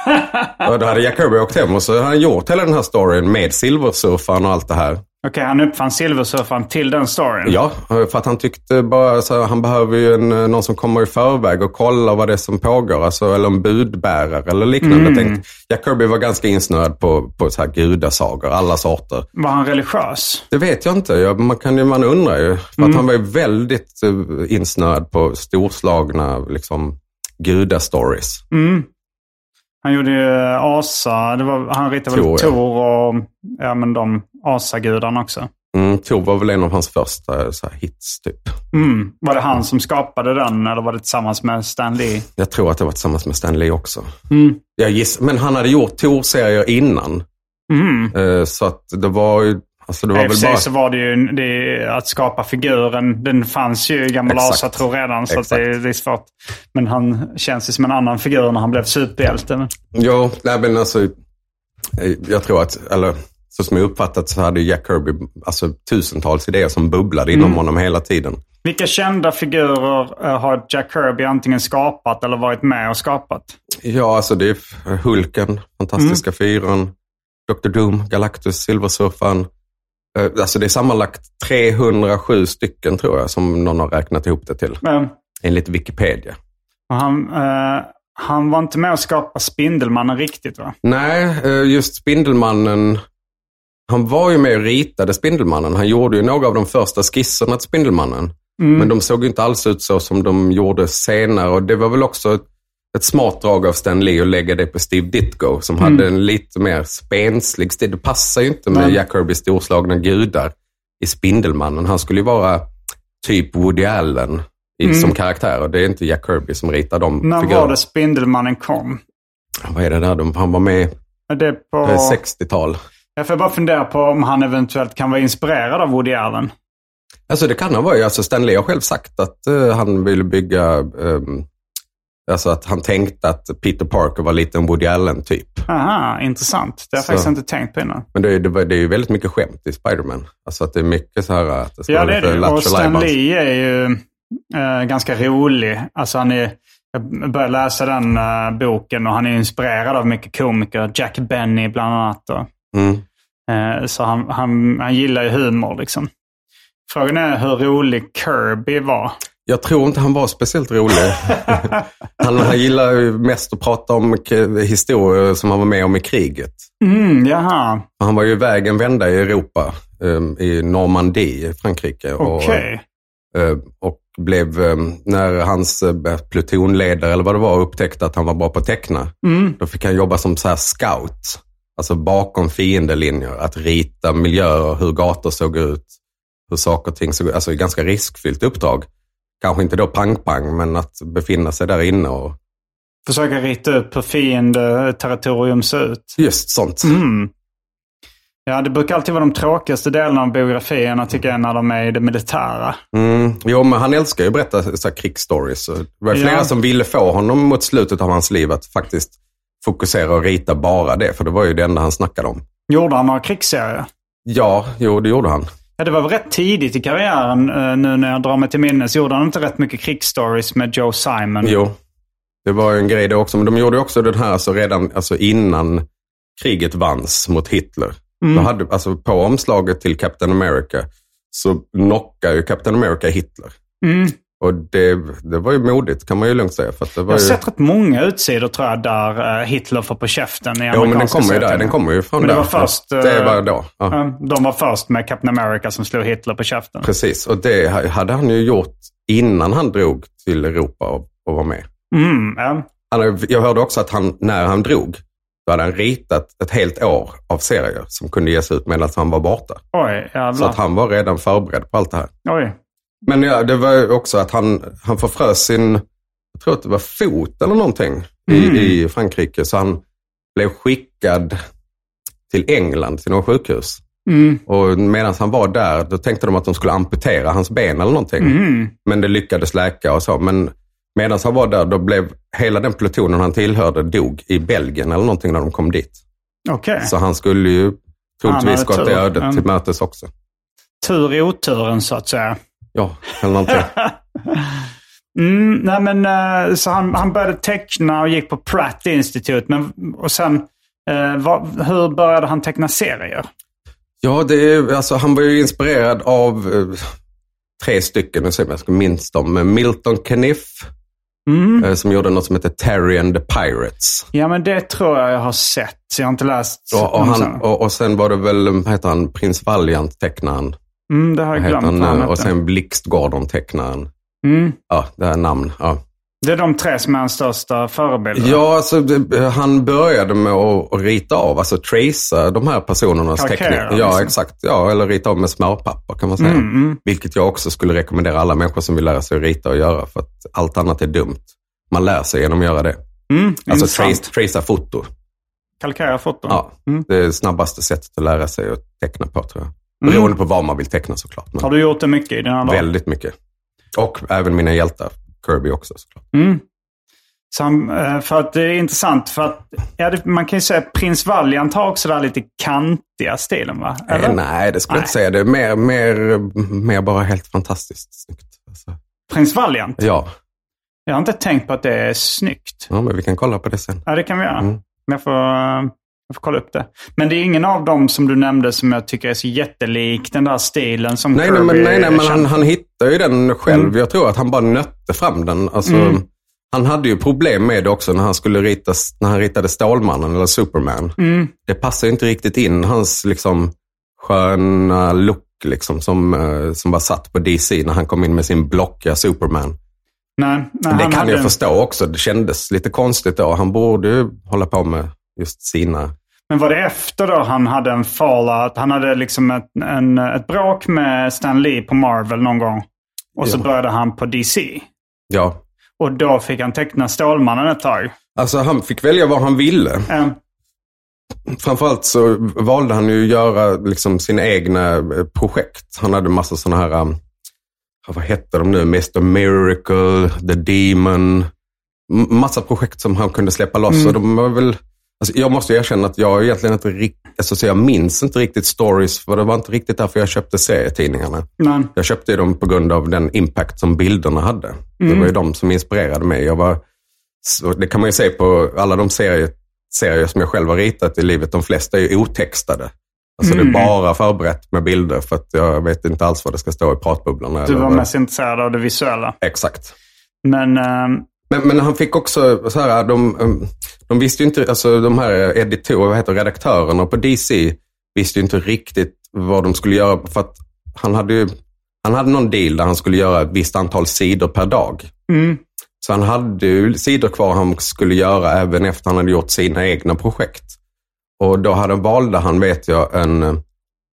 B: och då hade Jack Kirby åkt hem och så hade han gjort hela den här storyn med silversurfaren och allt det här.
A: Okej, han uppfann silversurfaren till den storyn.
B: Ja, för att han tyckte bara så här, han behöver ju en, eh, någon som kommer i förväg och kollar vad det är som pågår. Alltså, eller en budbärare eller liknande.
A: Mm.
B: Tänkt. Jack Kirby var ganska insnöad på, på så här gudasagor, alla sorter.
A: Var han religiös?
B: Det vet jag inte. Jag, man, kan ju, man undrar ju. För
A: Mm.
B: att han var ju väldigt uh, insnöad på storslagna liksom, gudastories.
A: Mm. Han gjorde ju eh, Asa. Det var, han ritade väl
B: ja.
A: Tor och ja, men de asagudarna också.
B: Mm, Tor var väl en av hans första eh, så här, hits, typ.
A: Mm. Var det han som skapade den eller var det tillsammans med Stan Lee?
B: Jag tror att det var tillsammans med Stan Lee också.
A: Mm.
B: Jag giss, men han hade gjort Tor-serier innan.
A: Mm.
B: Eh, så att det var ju... Alltså det var
A: för
B: väl bara...
A: så var det ju det, att skapa figuren. Den fanns ju i gammal
B: Exakt.
A: asatro redan. Så det, det är svårt. Men han känns ju som en annan figur när han blev superhjälte.
B: Nej men alltså... eh, Jag tror att, eller så som jag uppfattat så hade Jack Kirby alltså, tusentals idéer som bubblade inom honom hela tiden.
A: Vilka kända figurer eh, har Jack Kirby antingen skapat eller varit med och skapat?
B: Ja, alltså det är Hulken, Fantastiska Fyran, Dr. Doom, Galactus, Silversurfaren. Eh, Alltså det är sammanlagt 307 stycken tror jag som någon har räknat ihop det till.
A: Eh,
B: Enligt Wikipedia.
A: och han, eh, han var inte med och skapa Spindelmannen riktigt va?
B: Nej, eh, just Spindelmannen. Han var ju med och ritade Spindelmannen. Han gjorde ju några av de första skisserna till Spindelmannen. Men de såg inte alls ut så som de gjorde senare. Och det var väl också ett, ett smart drag av Stan Lee att lägga det på Steve Ditko som hade en lite mer spenslig stil. Det passar ju inte med
A: Nej.
B: Jack Kirbys storslagna gudar i Spindelmannen. Han skulle ju vara typ Woody Allen i, som karaktär. Och det är inte Jack Kirby som ritar de
A: När
B: figurerna.
A: var det Spindelmannen kom?
B: Vad är det där? De, han var med
A: Är Det på
B: 60-tal.
A: Jag får bara fundera på om han eventuellt kan vara inspirerad av Woody Allen.
B: Alltså det kan han vara. Alltså Stan Lee har själv sagt att eh, han ville bygga, ehm, alltså att han tänkte att Peter Parker var lite en Woody Allen-typ.
A: Aha, intressant. Det har jag
B: Så.
A: faktiskt inte tänkt på innan.
B: Men det är, det, det är ju väldigt mycket skämt i Spider-Man. Alltså att det är mycket så här att det ska
A: Ja, det är det. Och Stan. Lee är ju eh, ganska rolig. Alltså han är, jag började läsa den eh, boken och han är inspirerad av mycket komiker. Jack Benny bland annat. Och,
B: Mm.
A: eh, så han, han, han gillar ju humor liksom. Frågan är hur rolig Kirby var.
B: Jag tror inte han var speciellt rolig. han, han gillar mest att prata om historier som han var med om i kriget.
A: Mm, jaha,
B: Han var ju iväg en vända i Europa, ehm, i Normandie i Frankrike. Och,
A: okej.
B: Eh, och blev, eh, när hans eh, plutonledare eller vad det var upptäckte att han var bra på att teckna,
A: Mm.
B: då fick han jobba som så här scout. Alltså bakom fiendelinjer, att rita miljöer, hur gator såg ut, hur saker och ting såg ut. Alltså ett ganska riskfyllt uppdrag. Kanske inte då pang-pang, men att befinna sig där inne och
A: Försöka rita upp hur fiendeterritorium ser ut.
B: just sånt.
A: Mm. Ja, det brukar alltid vara de tråkigaste delarna av biografierna tycker jag när de är i det militära.
B: Mm. Jo, men han älskar ju att berätta så här krigsstories. Det var flera
A: Ja.
B: som ville få honom mot slutet av hans liv att faktiskt fokusera och rita bara det, för det var ju det enda han snackade om.
A: Gjorde han några krigsserier?
B: Ja, jo, det gjorde han.
A: Ja, det var väl rätt tidigt i karriären eh, nu när jag drar mig till minnes. Gjorde han inte rätt mycket krigsstories med Joe Simon?
B: Jo, det var en grej det också. Men de gjorde också den här alltså redan alltså innan kriget vanns mot Hitler. Då hade, alltså på omslaget till Captain America så knockar ju Captain America Hitler.
A: Mm.
B: Och det, det var ju modigt kan man ju lugnt säga. För att det var
A: Jag har
B: ju...
A: sett rätt många utsidor tror jag där eh, Hitler får på käften i
B: Jo, men den kommer ju där. Den kommer ju från
A: Men det
B: där.
A: var först,
B: Det
A: eh,
B: var då. Ja.
A: Ja, De var först med Captain America som slog Hitler på käften.
B: Precis, och det hade han ju gjort innan han drog till Europa och, och var med.
A: Mm, ja.
B: Han, hade- jag hörde också att han, när han drog, då hade han ritat ett helt år av serier som kunde ges ut medan han var borta.
A: Oj,
B: Så
A: jävlar.
B: att han var redan förberedd på allt det här.
A: Oj.
B: Men ja, det var ju också att han, han förfrös sin, jag tror att det var fot eller någonting i, i Frankrike. Så han blev skickad till England, till något sjukhus.
A: Mm.
B: Och medan han var där, då tänkte de att de skulle amputera hans ben eller någonting.
A: Mm.
B: Men det lyckades läka och så. Men medan han var där, då blev hela den plutonen han tillhörde dog i Belgien eller någonting när de kom dit.
A: Okej.
B: Så han skulle ju troligtvis gått det ödet
A: Mm.
B: till mötes också.
A: Tur i oturen så att säga.
B: Ja, eller någonting.
A: Mm, nej men, eh, så han, han började teckna och gick på Pratt Institute. Men, och sen, eh, vad, hur började han teckna serier?
B: Ja, det är, alltså, han var ju inspirerad av eh, tre stycken, nu ser jag om jag minst dem. Milton Caniff,
A: Mm.
B: eh, som gjorde något som heter Terry and the Pirates.
A: Ja, men det tror jag jag har sett. Jag har inte läst
B: Och, och, han,
A: sen.
B: och, och sen var det väl, vad heter han, Prins Valiant-tecknaren.
A: Mm, det har jag glömt.
B: han,
A: han
B: och sen Blixt-Gordon-tecknaren.
A: Mm.
B: Ja, det här namn. Ja.
A: Det är de tre som är hans största förebilder.
B: Ja, alltså, det, han började med att, rita av, alltså tracea de här personernas teckningar. Ja,
A: liksom.
B: exakt. Ja, eller rita av med smörpapper kan man säga.
A: Mm, mm.
B: Vilket jag också skulle rekommendera alla människor som vill lära sig att rita och göra. För att allt annat är dumt. Man lär sig genom att göra det.
A: Mm,
B: Alltså trace, tracea foto.
A: Kalkera foton.
B: Ja,
A: Mm.
B: det är det snabbaste sättet att lära sig att teckna på tror jag.
A: Mm.
B: Beroende på vad man vill teckna såklart. Men
A: Har du gjort det mycket i dina dagar?
B: väldigt mycket. Och även mina hjältar. Kirby också såklart.
A: Mm. Han, eh, för att det är intressant för att ja, man kan ju säga att Prins Valiant har också den lite kantiga stilen va? Eller?
B: Eh, nej, det skulle jag
A: Nej.
B: inte säga. Det är mer, mer, mer bara helt fantastiskt snyggt. Alltså,
A: Prins Valiant?
B: ja.
A: Jag har inte tänkt på att det är snyggt.
B: ja, men vi kan kolla på det sen.
A: Ja, det kan vi göra.
B: Mm.
A: Jag, får, eh, jag får kolla upp det. Men det är ingen av dem som du nämnde som jag tycker är så jättelik den där stilen som
B: Nej,
A: Kirby
B: men, nej, nej, men han, han hittar ju den själv.
A: Mm.
B: Jag tror att han bara nötte fram den. Alltså,
A: Mm.
B: Han hade ju problem med det också när han skulle rita, när han ritade Stålmannen eller Superman.
A: Mm.
B: Det passar inte riktigt in hans liksom sköna look liksom, som, eh, som var satt på DC när han kom in med sin blockiga Superman.
A: Nej, nej,
B: det kan jag förstå också. Det kändes lite konstigt då. Han borde ju hålla på med just sina...
A: Men var det efter då han hade en fallout? Han hade liksom ett, en, ett bråk med Stan Lee på Marvel någon gång. Och så
B: Ja.
A: började han på DC.
B: Ja,
A: Och då fick han teckna Stålmannen ett tag.
B: alltså han fick välja vad han ville.
A: Eh,
B: Framförallt så valde han ju att göra liksom sina egna eh, projekt. Han hade massa sådana här, um, vad hette de nu, Mr Miracle, The Demon. Massa projekt som han kunde släppa loss. Och de var väl, alltså jag måste erkänna att jag egentligen inte riktigt, alltså så jag minns inte riktigt stories. För det var inte riktigt därför jag köpte serietidningarna.
A: men,
B: Jag köpte dem på grund av den impact som bilderna hade. Det var ju de som inspirerade mig. Jag var, det kan man ju se på alla de serier, serier som jag själv har ritat i livet. De flesta är ju otextade. Alltså det är bara förberett med bilder för att jag vet inte alls vad det ska stå i pratbubblorna.
A: du var mest intresserad av det visuella.
B: Exakt.
A: Men ehm,
B: Men, men han fick också så här, de, um, de visste ju inte, alltså de här editorer, vad heter redaktörerna på DC visste ju inte riktigt vad de skulle göra. För att han hade ju, han hade någon deal där han skulle göra ett visst antal sidor per dag.
A: mm,
B: Så han hade ju sidor kvar han skulle göra även efter han hade gjort sina egna projekt. Och då hade, valde han, vet jag, en...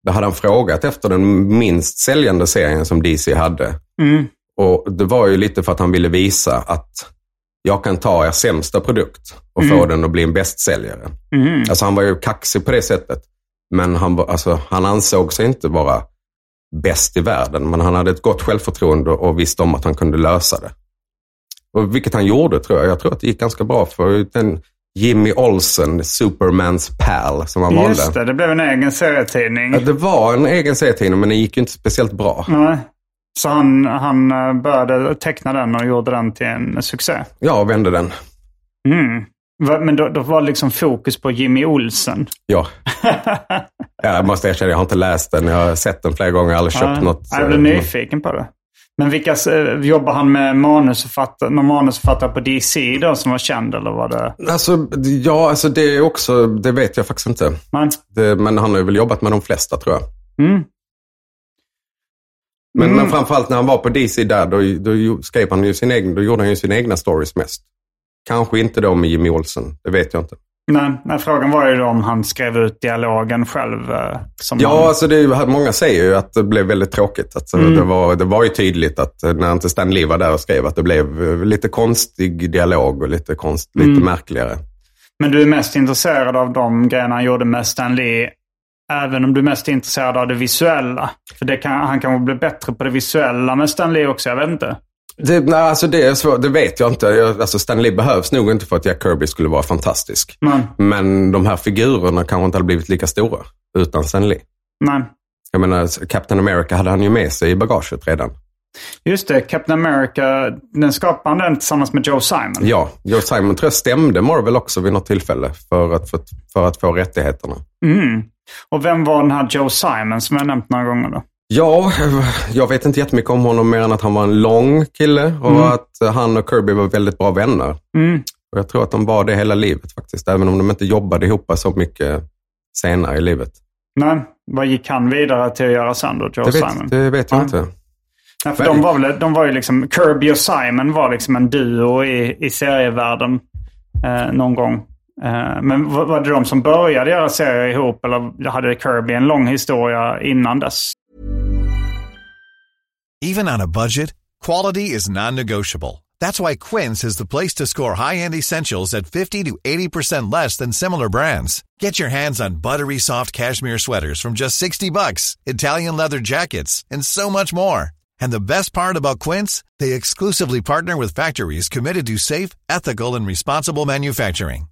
B: Då hade han frågat efter den minst säljande serien som DC hade.
A: Mm.
B: Och det var ju lite för att han ville visa att jag kan ta er sämsta produkt och få den att bli en bästsäljare.
A: Mm.
B: Alltså han var ju kaxig på det sättet. Men han, alltså, han ansåg sig inte vara bäst i världen. Men han hade ett gott självförtroende och visste om att han kunde lösa det. Och vilket han gjorde tror jag. Jag tror att det gick ganska bra för den Jimmy Olsen, Supermans pal, som han
A: Just
B: valde.
A: det, det blev en egen serietidning.
B: Ja, det var en egen serietidning men den gick ju inte speciellt bra.
A: Nej. Så han, han eh, började teckna den och gjorde den till en succé.
B: Jag vände den.
A: Mm. Men då, då var liksom fokus på Jimmy Olsen.
B: Ja. jag måste erkänna, jag har inte läst den. Jag har sett den flera gånger. Jag har aldrig köpt
A: Ja,
B: något.
A: Jag blev
B: eh,
A: nyfiken på det. Men vilka, eh, jobbar han med manusförfattare, någon manusförfattare på DC då som var känd eller var det?
B: Alltså, ja, alltså det är också, det vet jag faktiskt inte. Det, men han har väl jobbat med de flesta tror jag.
A: mm.
B: Men,
A: Mm.
B: men framförallt när han var på DC där, då, då skrev han ju sin egen, då gjorde han ju sina egna stories mest. Kanske inte då med Jimmy Olsen, det vet jag inte.
A: Nej, nej, frågan var ju då om han skrev ut dialogen själv. eh, Som
B: Ja,
A: han,
B: alltså det är, många säger ju att det blev väldigt tråkigt. Alltså,
A: Mm.
B: det, var, det var ju tydligt att eh, när inte Stan Lee var där och skrev att det blev eh, lite konstig dialog och lite, konst, lite
A: Mm.
B: märkligare.
A: Men du är mest intresserad av de grejerna han gjorde med Stan Lee. Även om du är mest intresserad av det visuella. För det kan, han kan bli bättre på det visuella med Stan Lee också, jag vet inte.
B: Det, nej, alltså det, är svårt, det vet jag inte. Jag, alltså Stan Lee behövs nog inte för att Jack Kirby skulle vara fantastisk.
A: Men,
B: Men de här figurerna kanske inte hade blivit lika stora utan Stan Lee.
A: nej.
B: Jag menar, Captain America hade han ju med sig i bagaget redan.
A: Just det, Captain America, den skapade han den tillsammans med Joe Simon.
B: Ja, Joe Simon tror jag stämde Marvel också vid något tillfälle för att, för, för att få rättigheterna.
A: Mm. Och vem var den här Joe Simon som jag nämnt några gånger då?
B: Ja, jag vet inte jättemycket om honom mer än att han var en lång kille och att han och Kirby var väldigt bra vänner.
A: Mm.
B: Och jag tror att de var det hela livet faktiskt, även om de inte jobbade ihop så mycket senare i livet.
A: Nej, vad gick han vidare till att göra sen då, Joe
B: Det
A: Simon?
B: vet, det vet jag
A: Ja.
B: inte.
A: Nej, för de var väl, de var ju liksom, Kirby och Simon var liksom en duo i, i serievärlden eh, någon gång. Eh, men var, det de som började göra serier ihop eller hade Kirby en lång historia innan dess?
C: Even on a budget, quality is non-negotiable. That's why Quince is the place to score high-end essentials at 50 to 80% less than similar brands. Get your hands on buttery soft cashmere sweaters from just 60 bucks, Italian leather jackets, and so much more. And the best part about Quince, they exclusively partner with factories committed to safe, ethical, and responsible manufacturing.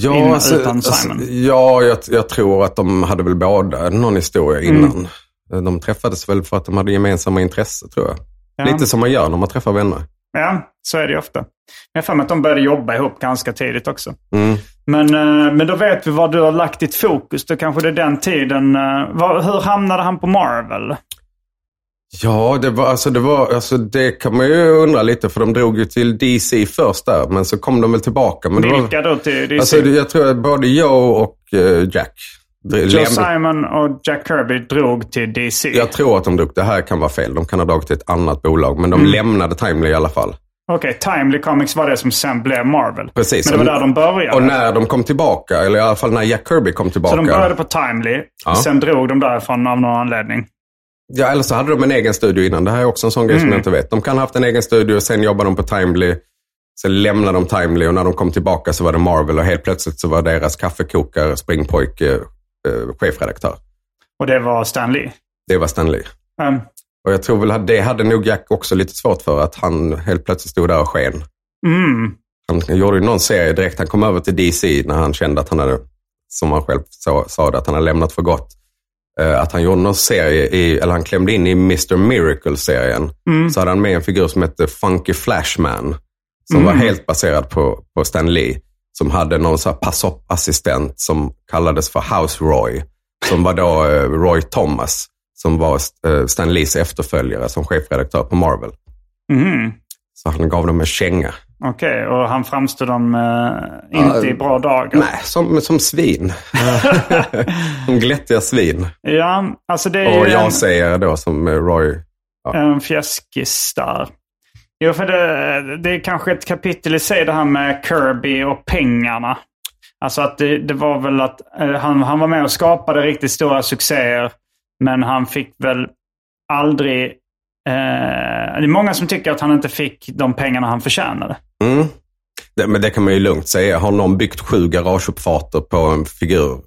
B: Ja,
A: In-
B: alltså,
A: utan
B: alltså,
A: Simon.
B: ja jag, jag tror att de hade väl båda någon historia
A: Mm.
B: innan. De träffades väl för att de hade gemensamma intresse tror jag.
A: Ja.
B: Lite som man gör när man träffar vänner.
A: Ja, så är det ju ofta. Jag har för mig att de började jobba ihop ganska tidigt också.
B: Mm.
A: Men, eh, men då vet vi var du har lagt ditt fokus. Då kanske det är den tiden. eh, hur hamnade han på Marvel?
B: Ja, det var, alltså, det var, alltså det kan man ju undra lite för de drog ju till DC först där, men så kom de väl tillbaka. Men det var,
A: Vilka då till DC?
B: alltså, jag tror att både Joe och eh, Jack
A: Joe Simon och Jack Kirby drog till DC.
B: Jag tror att de drog, det här kan vara fel, de kan ha dragit till ett annat bolag, men de
A: Mm.
B: lämnade Timely i alla fall.
A: Okej, Timely Comics var det som sen blev Marvel.
B: Precis.
A: Men det var där de började.
B: Och när de kom tillbaka, eller i alla fall när Jack Kirby kom tillbaka.
A: Så de började på Timely.
B: Ja.
A: Sen drog de därifrån av någon anledning.
B: Ja, eller så hade de en egen studio innan. Det här är också en sån grej
A: Mm.
B: som jag inte vet. De kan ha haft en egen studio, sen jobbade de på Timely. Sen lämnade de Timely och när de kom tillbaka så var det Marvel och helt plötsligt så var deras kaffekokare, springpojke, eh, chefredaktör.
A: Och det var Stan Lee.
B: Det var Stan Lee.
A: Um,
B: Och jag tror väl att det hade nog Jack också lite svårt för, att han helt plötsligt stod där och sken.
A: mm.
B: Han gjorde ju någon serie direkt. Han kom över till DC när han kände att han hade, som han själv sa, sa det, att han hade lämnat för gott. Eh, att han gjorde någon serie, i, eller han klämde in i Mr. Miracle-serien.
A: Mm.
B: Så hade han med en figur som hette Funky Flashman. Som var helt baserad på, på Stan Lee. Som hade någon så pass-up-assistent som kallades för House Roy. Som var då eh, Roy Thomas. Som var eh, Stan Lees efterföljare som chefredaktör på Marvel.
A: Mhm.
B: Så han gav dem en känga.
A: Okej, och han framstod dem eh, inte i bra dagar.
B: Nej, som, som svin. som glättiga svin.
A: Ja, alltså det är
B: Och jag
A: en,
B: säger då som eh, Roy.
A: en fjäskis där. Jo, för det, det är kanske ett kapitel i sig det här med Kirby och pengarna. Alltså att det, det var väl att eh, han, han var med och skapade riktigt stora succéer. Men han fick väl aldrig... Eh, det är många som tycker att han inte fick de pengarna han förtjänade.
B: Mm. Det, men det kan man ju lugnt säga. Har någon byggt sju garageuppfarter på en figur?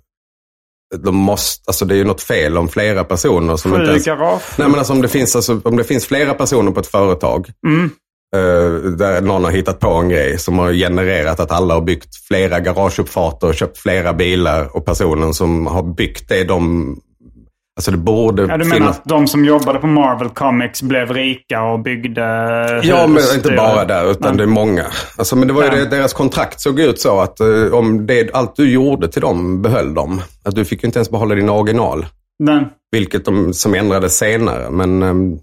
B: De måste, alltså det är ju något fel om flera personer som inte ens...
A: garage.
B: Nej men alltså om det, finns, alltså om det finns flera personer på ett företag.
A: Mm.
B: eh, där någon har hittat på en grej som har genererat att alla har byggt flera garageuppfarter och köpt flera bilar. Och personen som har byggt det, de... Alltså det borde
A: Ja, du
B: finnas...
A: menar att de som jobbade på Marvel Comics blev rika och byggde
B: Ja, men inte bara där, utan
A: Nej.
B: det är många. Alltså, men det var ju det, deras kontrakt såg ut så att eh, om det, allt du gjorde till dem behöll dem. Att du fick ju inte ens behålla dina original.
A: Men,
B: Vilket de, som ändrades senare. Men eh,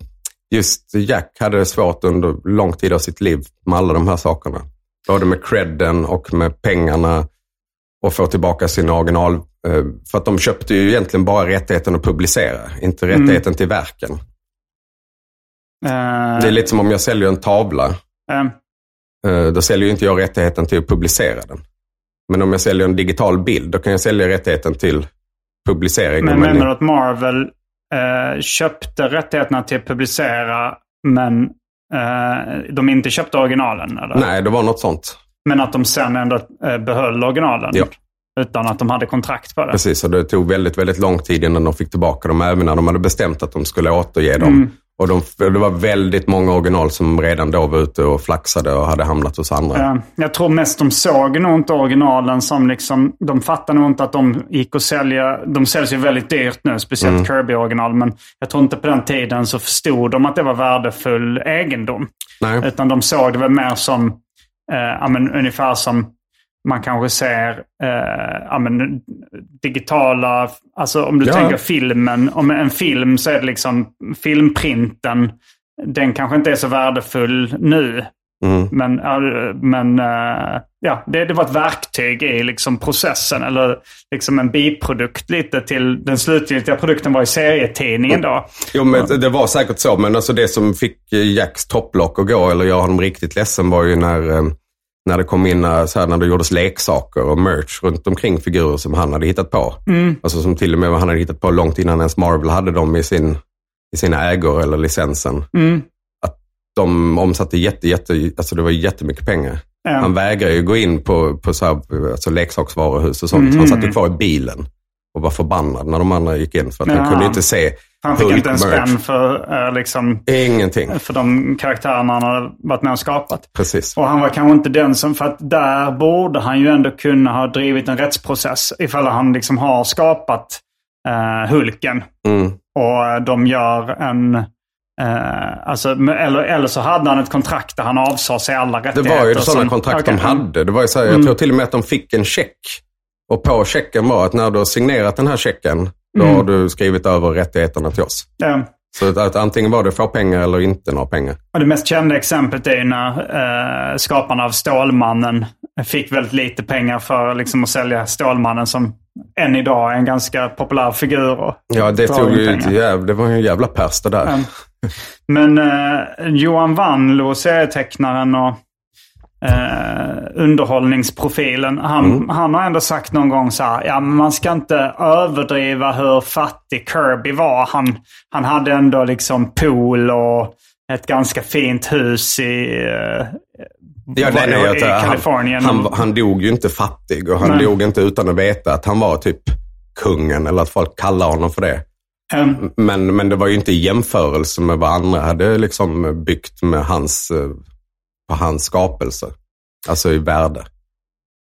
B: just Jack hade det svårt under lång tid av sitt liv med alla de här sakerna. Både med credden och med pengarna. Och få tillbaka sina original. Eh, För att de köpte ju egentligen bara rättigheten att publicera. Inte rättigheten till verken.
A: eh,
B: Det är lite som om jag säljer en tavla.
A: Eh,
B: Då säljer inte jag rättigheten till att publicera den. Men om jag säljer en digital bild, då kan jag sälja rättigheten till publicering.
A: men menar du att Marvel eh, köpte rättigheterna till att publicera men de inte köpte originalen? Eller?
B: Nej, det var något sånt.
A: Men att de sen ändå eh, behöll originalen?
B: Ja.
A: Utan att de hade kontrakt på det?
B: Precis, och det tog väldigt, väldigt lång tid innan de fick tillbaka dem, även när de hade bestämt att de skulle återge dem.
A: Mm.
B: Och de, det var väldigt många original som redan då var ute och flaxade och hade hamnat hos andra.
A: Jag tror mest de såg nog inte originalen som liksom, de fattar nog inte att de gick och sälja, de säljs ju väldigt dyrt nu, speciellt
B: Mm.
A: Kirby-original, men jag tror inte på den tiden så förstod de att det var värdefull egendom.
B: Nej.
A: Utan de såg det väl mer som, eh, men, ungefär som man kanske ser eh, ja, men, digitala, alltså om du
B: Ja.
A: tänker filmen, om en film så är det liksom filmprinten, den kanske inte är så värdefull nu.
B: Mm.
A: Men, men eh, ja, det, det var ett verktyg i liksom processen. Eller liksom en biprodukt lite till den slutgiltiga produkten var i serietidningen då.
B: Jo, men det var säkert så, men alltså det som fick eh, Jacks topplock att gå, eller göra honom riktigt ledsen, var ju när, eh, när det kom in, eh, så här, när det gjordes leksaker och merch runt omkring figurer som han hade hittat på. Alltså som till och med han hade hittat på långt innan ens Marvel hade dem i, sin, i sina ägor eller licensen.
A: Mm.
B: Att de omsatte jätte, jätte, alltså det var jättemycket pengar.
A: Ja.
B: Han vägrade ju gå in på, på så här, alltså leksaksvaruhus och sånt.
A: Mm.
B: Han satt ju kvar i bilen och var förbannad när de andra gick in. För att
A: Ja.
B: han kunde inte se
A: Han fick inte en spänn för, eh, liksom,
B: Ingenting.
A: för de karaktärerna han hade varit med och skapat.
B: Precis.
A: Och han var kanske inte den som, för att där borde han ju ändå kunna ha drivit en rättsprocess ifall han liksom har skapat eh, Hulken.
B: Mm.
A: Och eh, de gör en... Eh, alltså, eller, eller så hade han ett kontrakt där han avsade sig alla
B: Det
A: rättigheter.
B: var ju sådana kontrakt
A: Okej,
B: de
A: mm.
B: hade. Det var ju så här, Jag tror till och med att de fick en check. Och på checken var att när du har signerat den här checken, då
A: Mm.
B: har du skrivit över rättigheterna till oss.
A: Ja.
B: Så att, att antingen var det få pengar eller inte några pengar.
A: Och det mest kända exemplet är ju när eh, skaparna av Stålmannen fick väldigt lite pengar för liksom, att sälja Stålmannen som än idag är en ganska populär figur. Och
B: Ja, det, tog ju ett jävla, det var ju en jävla pers det där.
A: Mm. Men eh, Johan Wanlo, serietecknaren och eh, underhållningsprofilen, han,
B: Mm.
A: han har ändå sagt någon gång så här, ja man ska inte överdriva hur fattig Kirby var. Han, han hade ändå liksom pool och ett ganska fint hus i, eh,
B: Ja, nej,
A: i
B: att,
A: Kalifornien.
B: Han, han, han dog ju inte fattig och han
A: Nej.
B: dog inte utan att veta att han var typ kungen eller att folk kallar honom för det.
A: Ehm,
B: Men, men det var ju inte i jämförelse med vad andra hade liksom byggt med hans, eh, på hans skapelse. Alltså i värde.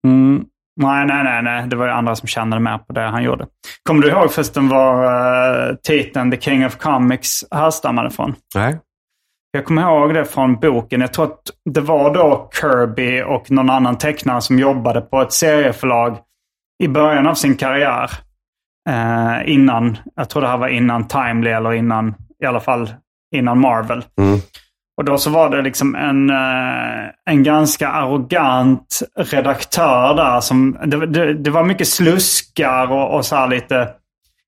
A: Mm. Nej, nej, nej, nej. Det var ju andra som tjänade mer på det han gjorde. Kommer du ihåg förresten var uh, titeln The King of Comics härstammade från?
B: Nej.
A: Jag kommer ihåg det från boken. Jag tror att det var då Kirby och någon annan tecknare som jobbade på ett serieförlag i början av sin karriär. Eh, innan, jag tror det här var innan Timely eller innan, i alla fall innan Marvel.
B: Mm.
A: Och då så var det liksom en, eh, en ganska arrogant redaktör där. Som, det, det, det var mycket sluskar och, och så här lite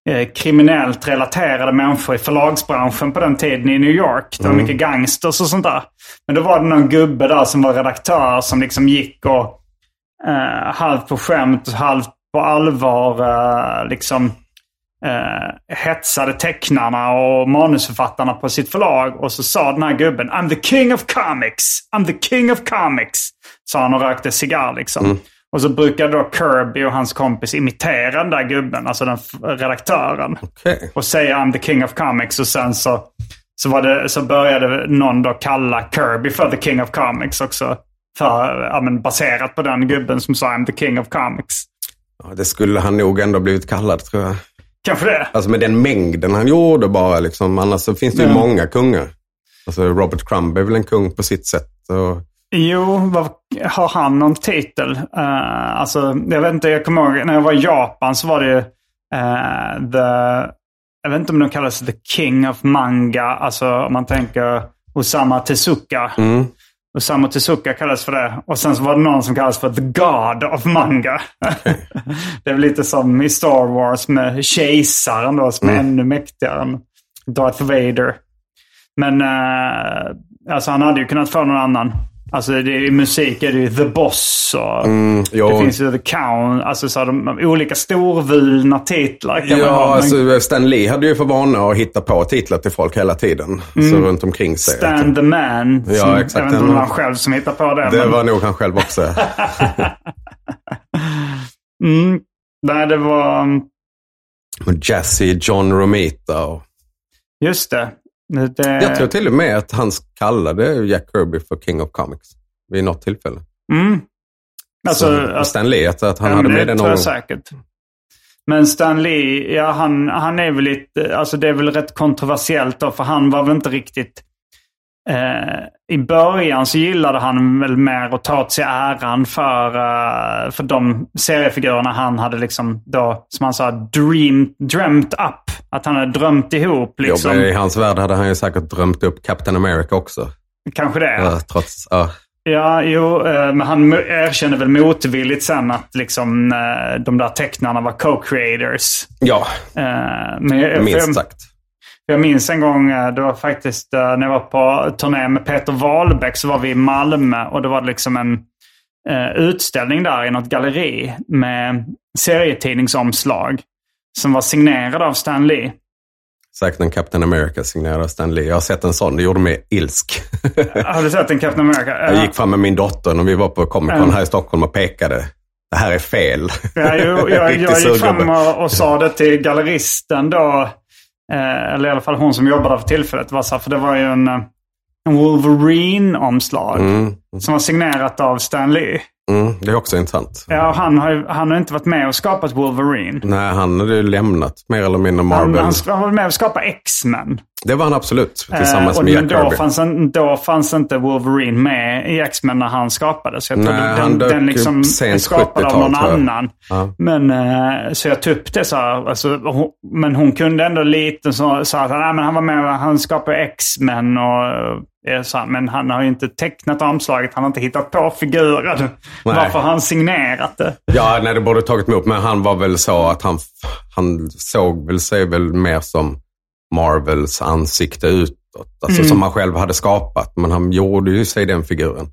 A: eh, kriminellt relaterade människor i förlagsbranschen på den tiden i New York. Det var mycket gangsters och sånt där. Men då var det någon gubbe där som var redaktör som liksom gick och eh, halvt på skämt och halvt på allvar eh, liksom eh, hetsade tecknarna och manusförfattarna på sitt förlag. Och så sa den här gubben I'm the king of comics! I'm the king of comics! Sa han och rökte cigarr liksom. Och så brukade då Kirby och hans kompis imitera den där gubben, alltså den redaktören.
B: Okej.
A: Och säga I'm the king of comics och sen så, så, var det, så började någon då kalla Kirby för the king of comics också. För, ja, men baserat på den gubben som sa I'm the king of comics.
B: Ja, det skulle han nog ändå blivit kallad tror jag.
A: Kanske det.
B: Alltså med den mängden han gjorde bara liksom. Annars så finns det ju
A: Ja.
B: många kungar. Alltså Robert Crumb är väl en kung på sitt sätt. Och,
A: Jo, vad, har han någon titel? Uh, alltså, jag vet inte, jag kommer ihåg när jag var i Japan så var det ju eh, the, jag vet inte om de kallas the king of manga. Alltså om man tänker Osama Tezuka.
B: mm.
A: Osamu Tezuka kallas för det. Och sen så var det någon som kallas för The God of Manga. det är väl lite som i Star Wars med kejsaren då, som är ännu mäktigare än Darth Vader. Men eh, alltså han hade ju kunnat få någon annan. Alltså det, i musik är det ju The Boss och
B: Mm,
A: det finns ju The Count. Alltså så de olika storvulna titlar kan man ha.
B: Ja,
A: Men
B: alltså Stan Lee hade ju för vana att hitta på titlar till folk hela tiden. Så runt omkring sig.
A: Stan the Man.
B: Ja,
A: som,
B: exakt.
A: Jag vet inte om han själv som hittade på det.
B: Det
A: men-
B: var nog han själv också.
A: Mm. Nej, det var...
B: Jazzy, John Romita och...
A: Just det. Det, det
B: Jag tror till och med att han kallade Jack Kirby för King of Comics vid något tillfälle.
A: Mm. Alltså,
B: Så,
A: att,
B: Stan Lee, att, att han
A: ja,
B: hade med
A: det tror
B: någon
A: jag
B: gång.
A: säkert. Men Stan Lee, ja, han, han är väl lite, alltså det är väl rätt kontroversiellt då, för han var väl inte riktigt... Eh, I början så gillade han väl mer att ta åt sig äran för, eh, för de seriefigurerna han hade liksom då, som han sa, dream, drömt up. Att han hade drömt ihop
B: Jo,
A: liksom.
B: men I hans värld hade han ju säkert drömt upp Captain America också.
A: Kanske det.
B: Ja, trots, ja.
A: Ja, jo, eh, men han erkände väl motvilligt sen att liksom, eh, de där tecknarna var co-creators.
B: ja,
A: Eh, Men
B: minst sagt.
A: Jag minns en gång, eh, det var faktiskt eh, när jag var på turné med Peter Wahlbeck så var vi i Malmö och det var liksom en eh, utställning där i något galleri med serietidningsomslag som var signerad av Stan Lee.
B: Säkert en Captain America signerad av Stan Lee. Jag har sett en sån. Det gjorde mig ilsk.
A: Har du sett en Captain America?
B: Jag gick fram med min dotter när vi var på Comic Con här i Stockholm och pekade. Det här är fel.
A: Ja, jo, jag, jag gick fram och, och sa det till galleristen då. Eh, eller i alla fall hon som jobbade för tillfället. Var så här, för det var ju en, eh, en Wolverine-omslag.
B: Mm,
A: Som var signerat av Stan Lee.
B: Mm, det är också intressant.
A: Ja, han har, han har inte varit med och skapat Wolverine.
B: Nej, han hade ju lämnat mer eller mindre Marvel.
A: han han var med och skapa X-Men.
B: Det var han absolut, tillsammans
A: Eh,
B: med Jack
A: då
B: Kirby.
A: fanns, en, då fanns inte Wolverine med i X-Men när han skapades. Jag
B: Nej,
A: den,
B: han dök
A: den liksom
B: sent
A: skapad av
B: 70-tal,
A: någon annan.
B: Ja.
A: Men eh, så jag tog upp det så här. Alltså, hon, men hon kunde ändå lite så, så att Nej, men han var med han skapade X-Men och så här, men han har ju inte tecknat omslaget, han har inte hittat på figuren. Varför har han signerat det?
B: Ja, nej, det borde tagit emot. Men han var väl så att han, han såg väl sig väl mer som Marvels ansikte utåt. Alltså
A: Mm.
B: som han själv hade skapat. Men han gjorde ju sig den figuren.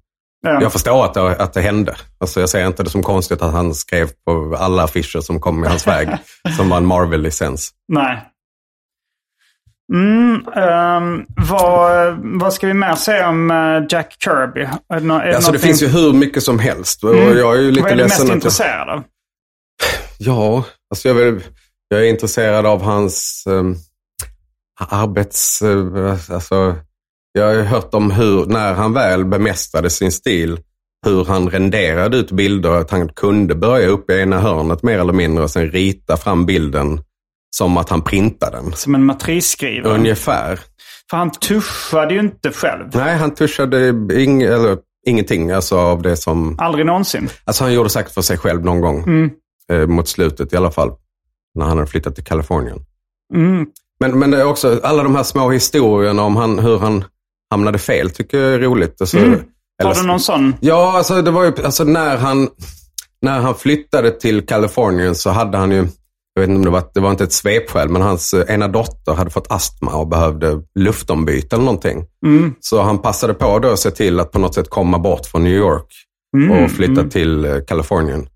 A: Ja.
B: Jag förstår att det, att det hände. Alltså jag ser inte det som konstigt att han skrev på alla affischer som kom i hans väg som var en Marvel-licens.
A: Nej. Mm, ehm, vad, vad ska vi mer säga om eh, Jack Kirby? Är det, är
B: Alltså det finns ju hur mycket som helst. Och
A: Mm.
B: jag är ju lite
A: Vad är du mest
B: jag-
A: intresserad av?
B: Ja, alltså jag, vill, jag är intresserad av hans um, arbets... eh, alltså, jag har ju hört om hur, när han väl bemästrade sin stil, hur han renderade ut bilder. Att han kunde börja uppe i ena hörnet mer eller mindre och sen rita fram bilden som att han printade den.
A: Som en matrisskrivare?
B: Ungefär.
A: För han tuschade ju inte själv.
B: Nej, han tuschade ing, eller, ingenting alltså, av det som...
A: Aldrig någonsin.
B: Alltså han gjorde säkert för sig själv någon gång.
A: Mm.
B: Eh, mot slutet i alla fall. När han hade flyttat till Kalifornien.
A: Mm.
B: Men, men det är också alla de här små historierna om han, hur han hamnade fel tycker jag är roligt. Alltså,
A: Mm. Har du någon sån?
B: Ja, alltså det var ju, alltså när han, när han flyttade till Kalifornien så hade han ju, jag vet inte om det var, det var inte ett svepskäl, men hans eh, ena dotter hade fått astma och behövde luftombyte eller någonting.
A: Mm.
B: Så han passade på då att se till att på något sätt komma bort från New York
A: Mm,
B: och flytta
A: mm.
B: till eh, Kalifornien.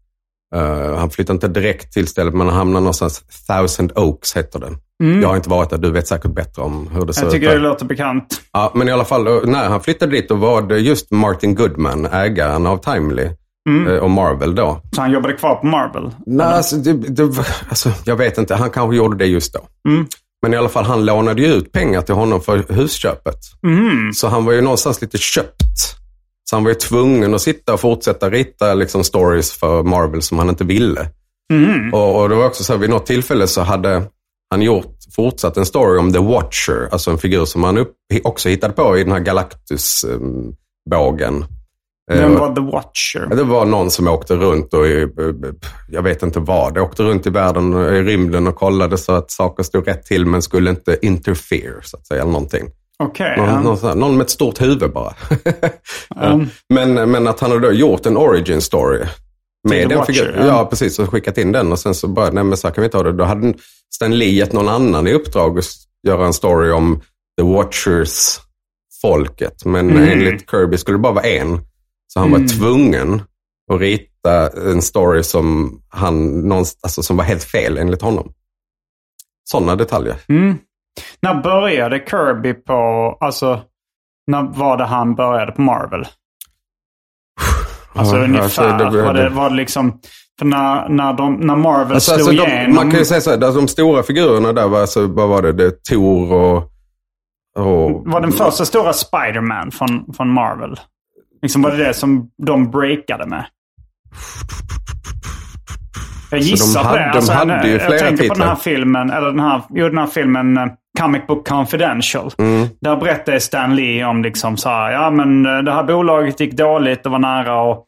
B: Eh, han flyttade inte direkt till stället, men han hamnade någonstans, Thousand Oaks heter det.
A: Mm.
B: Jag har inte varit där, du vet säkert bättre om hur det ser
A: Jag
B: ut
A: tycker
B: där.
A: det låter bekant.
B: Ja, men i alla fall, när han flyttade dit då var det just Martin Goodman, ägaren av Timely
A: Mm.
B: eh, och Marvel då.
A: Så han jobbade kvar på Marvel?
B: Nej, alltså, det, det, alltså, jag vet inte, han kanske gjorde det just då.
A: Mm.
B: Men i alla fall, han lånade ju ut pengar till honom för husköpet.
A: Mm.
B: Så han var ju någonstans lite köpt. Så han var ju tvungen att sitta och fortsätta rita liksom, stories för Marvel som han inte ville.
A: Mm.
B: Och, och det var också så här, vid något tillfälle så hade han gjort, fortsatt en story om The Watcher, alltså en figur som han upp, också hittade på i den här Galactus-bågen.
A: Vem var The Watcher?
B: Det var någon som åkte runt och, i- jag vet inte vad, åkte runt i världen, och i rymden och kollade så att saker stod rätt till men skulle inte interfere, så att säga, eller någonting.
A: Okej.
B: Någon,
A: ja.
B: någon, här- någon med ett stort huvud bara.
A: Mm.
B: men, men att han hade då gjort en origin story. Med den
A: Watcher,
B: figuren.
A: ja.
B: Ja. precis. Och skickat in den och sen så bara, nej men så här kan vi inte ha det. Då hade Stan Lee gett någon annan i uppdrag att göra en story om The Watchers folket. Men
A: Mm.
B: enligt Kirby skulle det bara vara en. Så han
A: Mm.
B: var tvungen att rita en story som, han, alltså, som var helt fel enligt honom. Sådana detaljer.
A: Mm. När började Kirby på, alltså, när var det han började på Marvel? Alltså
B: Ja,
A: ungefär.
B: alltså, det-
A: var, det, var det liksom, för när, när, de, när Marvel
B: Alltså,
A: slog
B: alltså,
A: igenom.
B: man kan ju säga så här, alltså, de stora figurerna där var, alltså, vad var det, det är Thor och... och
A: var den första stora Spider-Man från, från Marvel? Liksom var det det som de breakade med? Jag
B: Så de
A: gissar på
B: hade-
A: det.
B: de
A: Alltså,
B: hade
A: jag,
B: ju
A: jag
B: flera
A: tänker på den här filmen, eller den här, jo, den här filmen eh, Comic Book Confidential.
B: Mm.
A: Där berättade Stan Lee om liksom så här, ja men eh, det här bolaget gick dåligt, det var nära och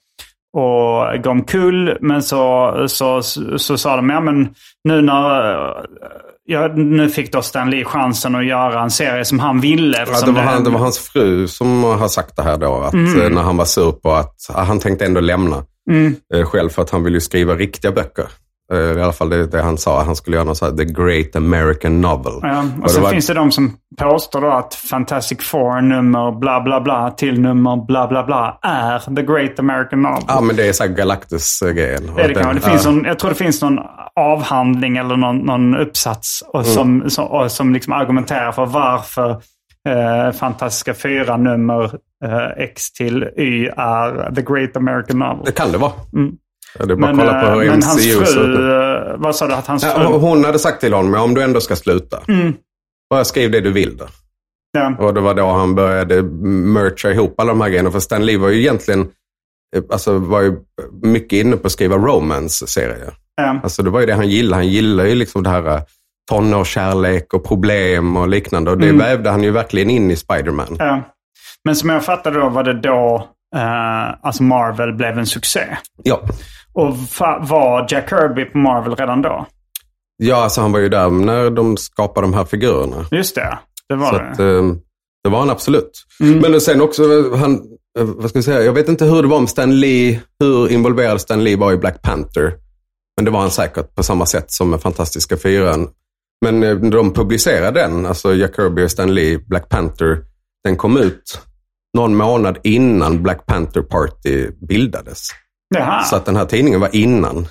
A: och gå omkull. Men så, så, så, så sa de, ja men nu när... Ja, nu fick då Stan Lee chansen att göra en serie som han ville.
B: Ja, det, var han, det var hans fru som har sagt det här då. Att,
A: Mm.
B: eh, När han var sur på att han tänkte ändå lämna
A: Mm.
B: eh, själv för att han ville skriva riktiga böcker. Eh, I alla fall det, det han sa. Han skulle göra något så här, The Great American Novel.
A: Ja,
B: Och
A: och sen
B: var-
A: finns det de som påstår då att Fantastic Four nummer bla bla bla till nummer bla bla bla är The Great American Novel.
B: Ja, men det är så här Galactus-grejen.
A: Det är det. Det finns någon, jag tror det finns någon avhandling eller någon, någon uppsats och
B: Mm.
A: som, som, och som liksom argumenterar för varför eh, Fantastiska Fyra nummer eh, X till Y är The Great American Novel.
B: Det kan det vara.
A: Mm.
B: Ja, Det är bara
A: Men,
B: kolla på
A: eh, men hans fru, eh, vad sa du att hans fru...
B: Ja, hon hade sagt till honom, om du ändå ska sluta,
A: Mm.
B: bara skriv det du vill då.
A: Ja.
B: Och det var då han började mercha ihop alla de här grejerna. För Stan Lee var ju egentligen, eh, alltså var ju mycket inne på att skriva romance-serier.
A: Ja.
B: Alltså det var ju det han gillade. Han gillade ju liksom det här tonårskärlek och problem och liknande. Och det
A: Mm.
B: vävde han ju verkligen in i Spider-Man.
A: Ja. Men som jag fattade då var det då eh, alltså Marvel blev en succé.
B: Ja.
A: Och var Jack Kirby på Marvel redan då?
B: ja, alltså han var ju där när de skapade de här figurerna.
A: Just det, det var
B: Så
A: det.
B: att, eh, det var han absolut. Men sen också, han, eh, vad ska jag säga, jag vet inte hur det var med Stan Lee, hur involverad Stan Lee var i Black Panther. Men det var han säkert på samma sätt som med Fantastiska Fyran. Men eh, de publicerade den, alltså Jack Kirby och Stan Lee, Black Panther, den kom ut någon månad innan Black Panther Party bildades.
A: Jaha.
B: Så att den här tidningen var innan.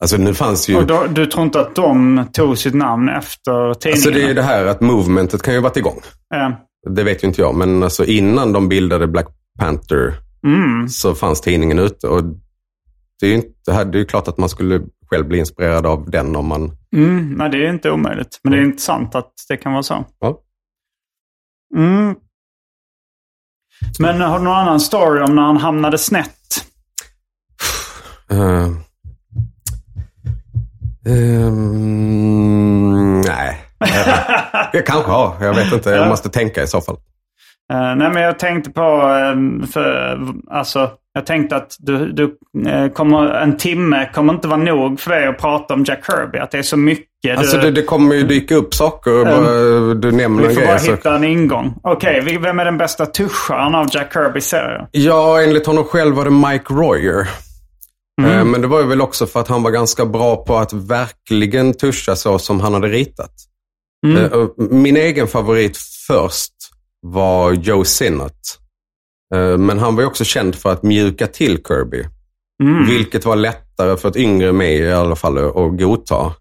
B: Alltså nu fanns ju...
A: Och då, du tror inte att de tog sitt namn efter tidningen?
B: Alltså det är ju det här att movementet kan ju ha varit igång.
A: Ja.
B: Det vet ju inte jag, men alltså innan de bildade Black Panther
A: Mm.
B: så fanns tidningen ute. Och det är ju inte, det är ju klart att man skulle själv bli inspirerad av den om man...
A: Mm. Nej, det är inte omöjligt. Men det är intressant att det kan vara så.
B: Ja.
A: Mm. Men har du någon annan story om när han hamnade snett?
B: Eh, ehm, nej. Jag kanske har. Jag vet inte. Jag måste tänka i så fall.
A: Eh, nej, men jag tänkte på, eh, för, alltså, jag tänkte att du, du eh, kommer, en timme kommer inte vara nog för dig att prata om Jack Kirby. Att det är så mycket.
B: Alltså
A: du,
B: det, det kommer ju dyka upp saker. och bara, du nämner
A: vi får bara
B: Så.
A: hitta en ingång. Okej, vi- vem är den bästa tuscharen av Jack Kirbys serier?
B: Ja, enligt honom själv var det Mike Royer. Eh, Men det var ju väl också för att han var ganska bra på att verkligen tuscha så som han hade ritat. Eh, och Min egen favorit först var Joe Sinnott. Eh, Men han var ju också känd för att mjuka till Kirby. Vilket var lättare för ett yngre mig i alla fall att godta.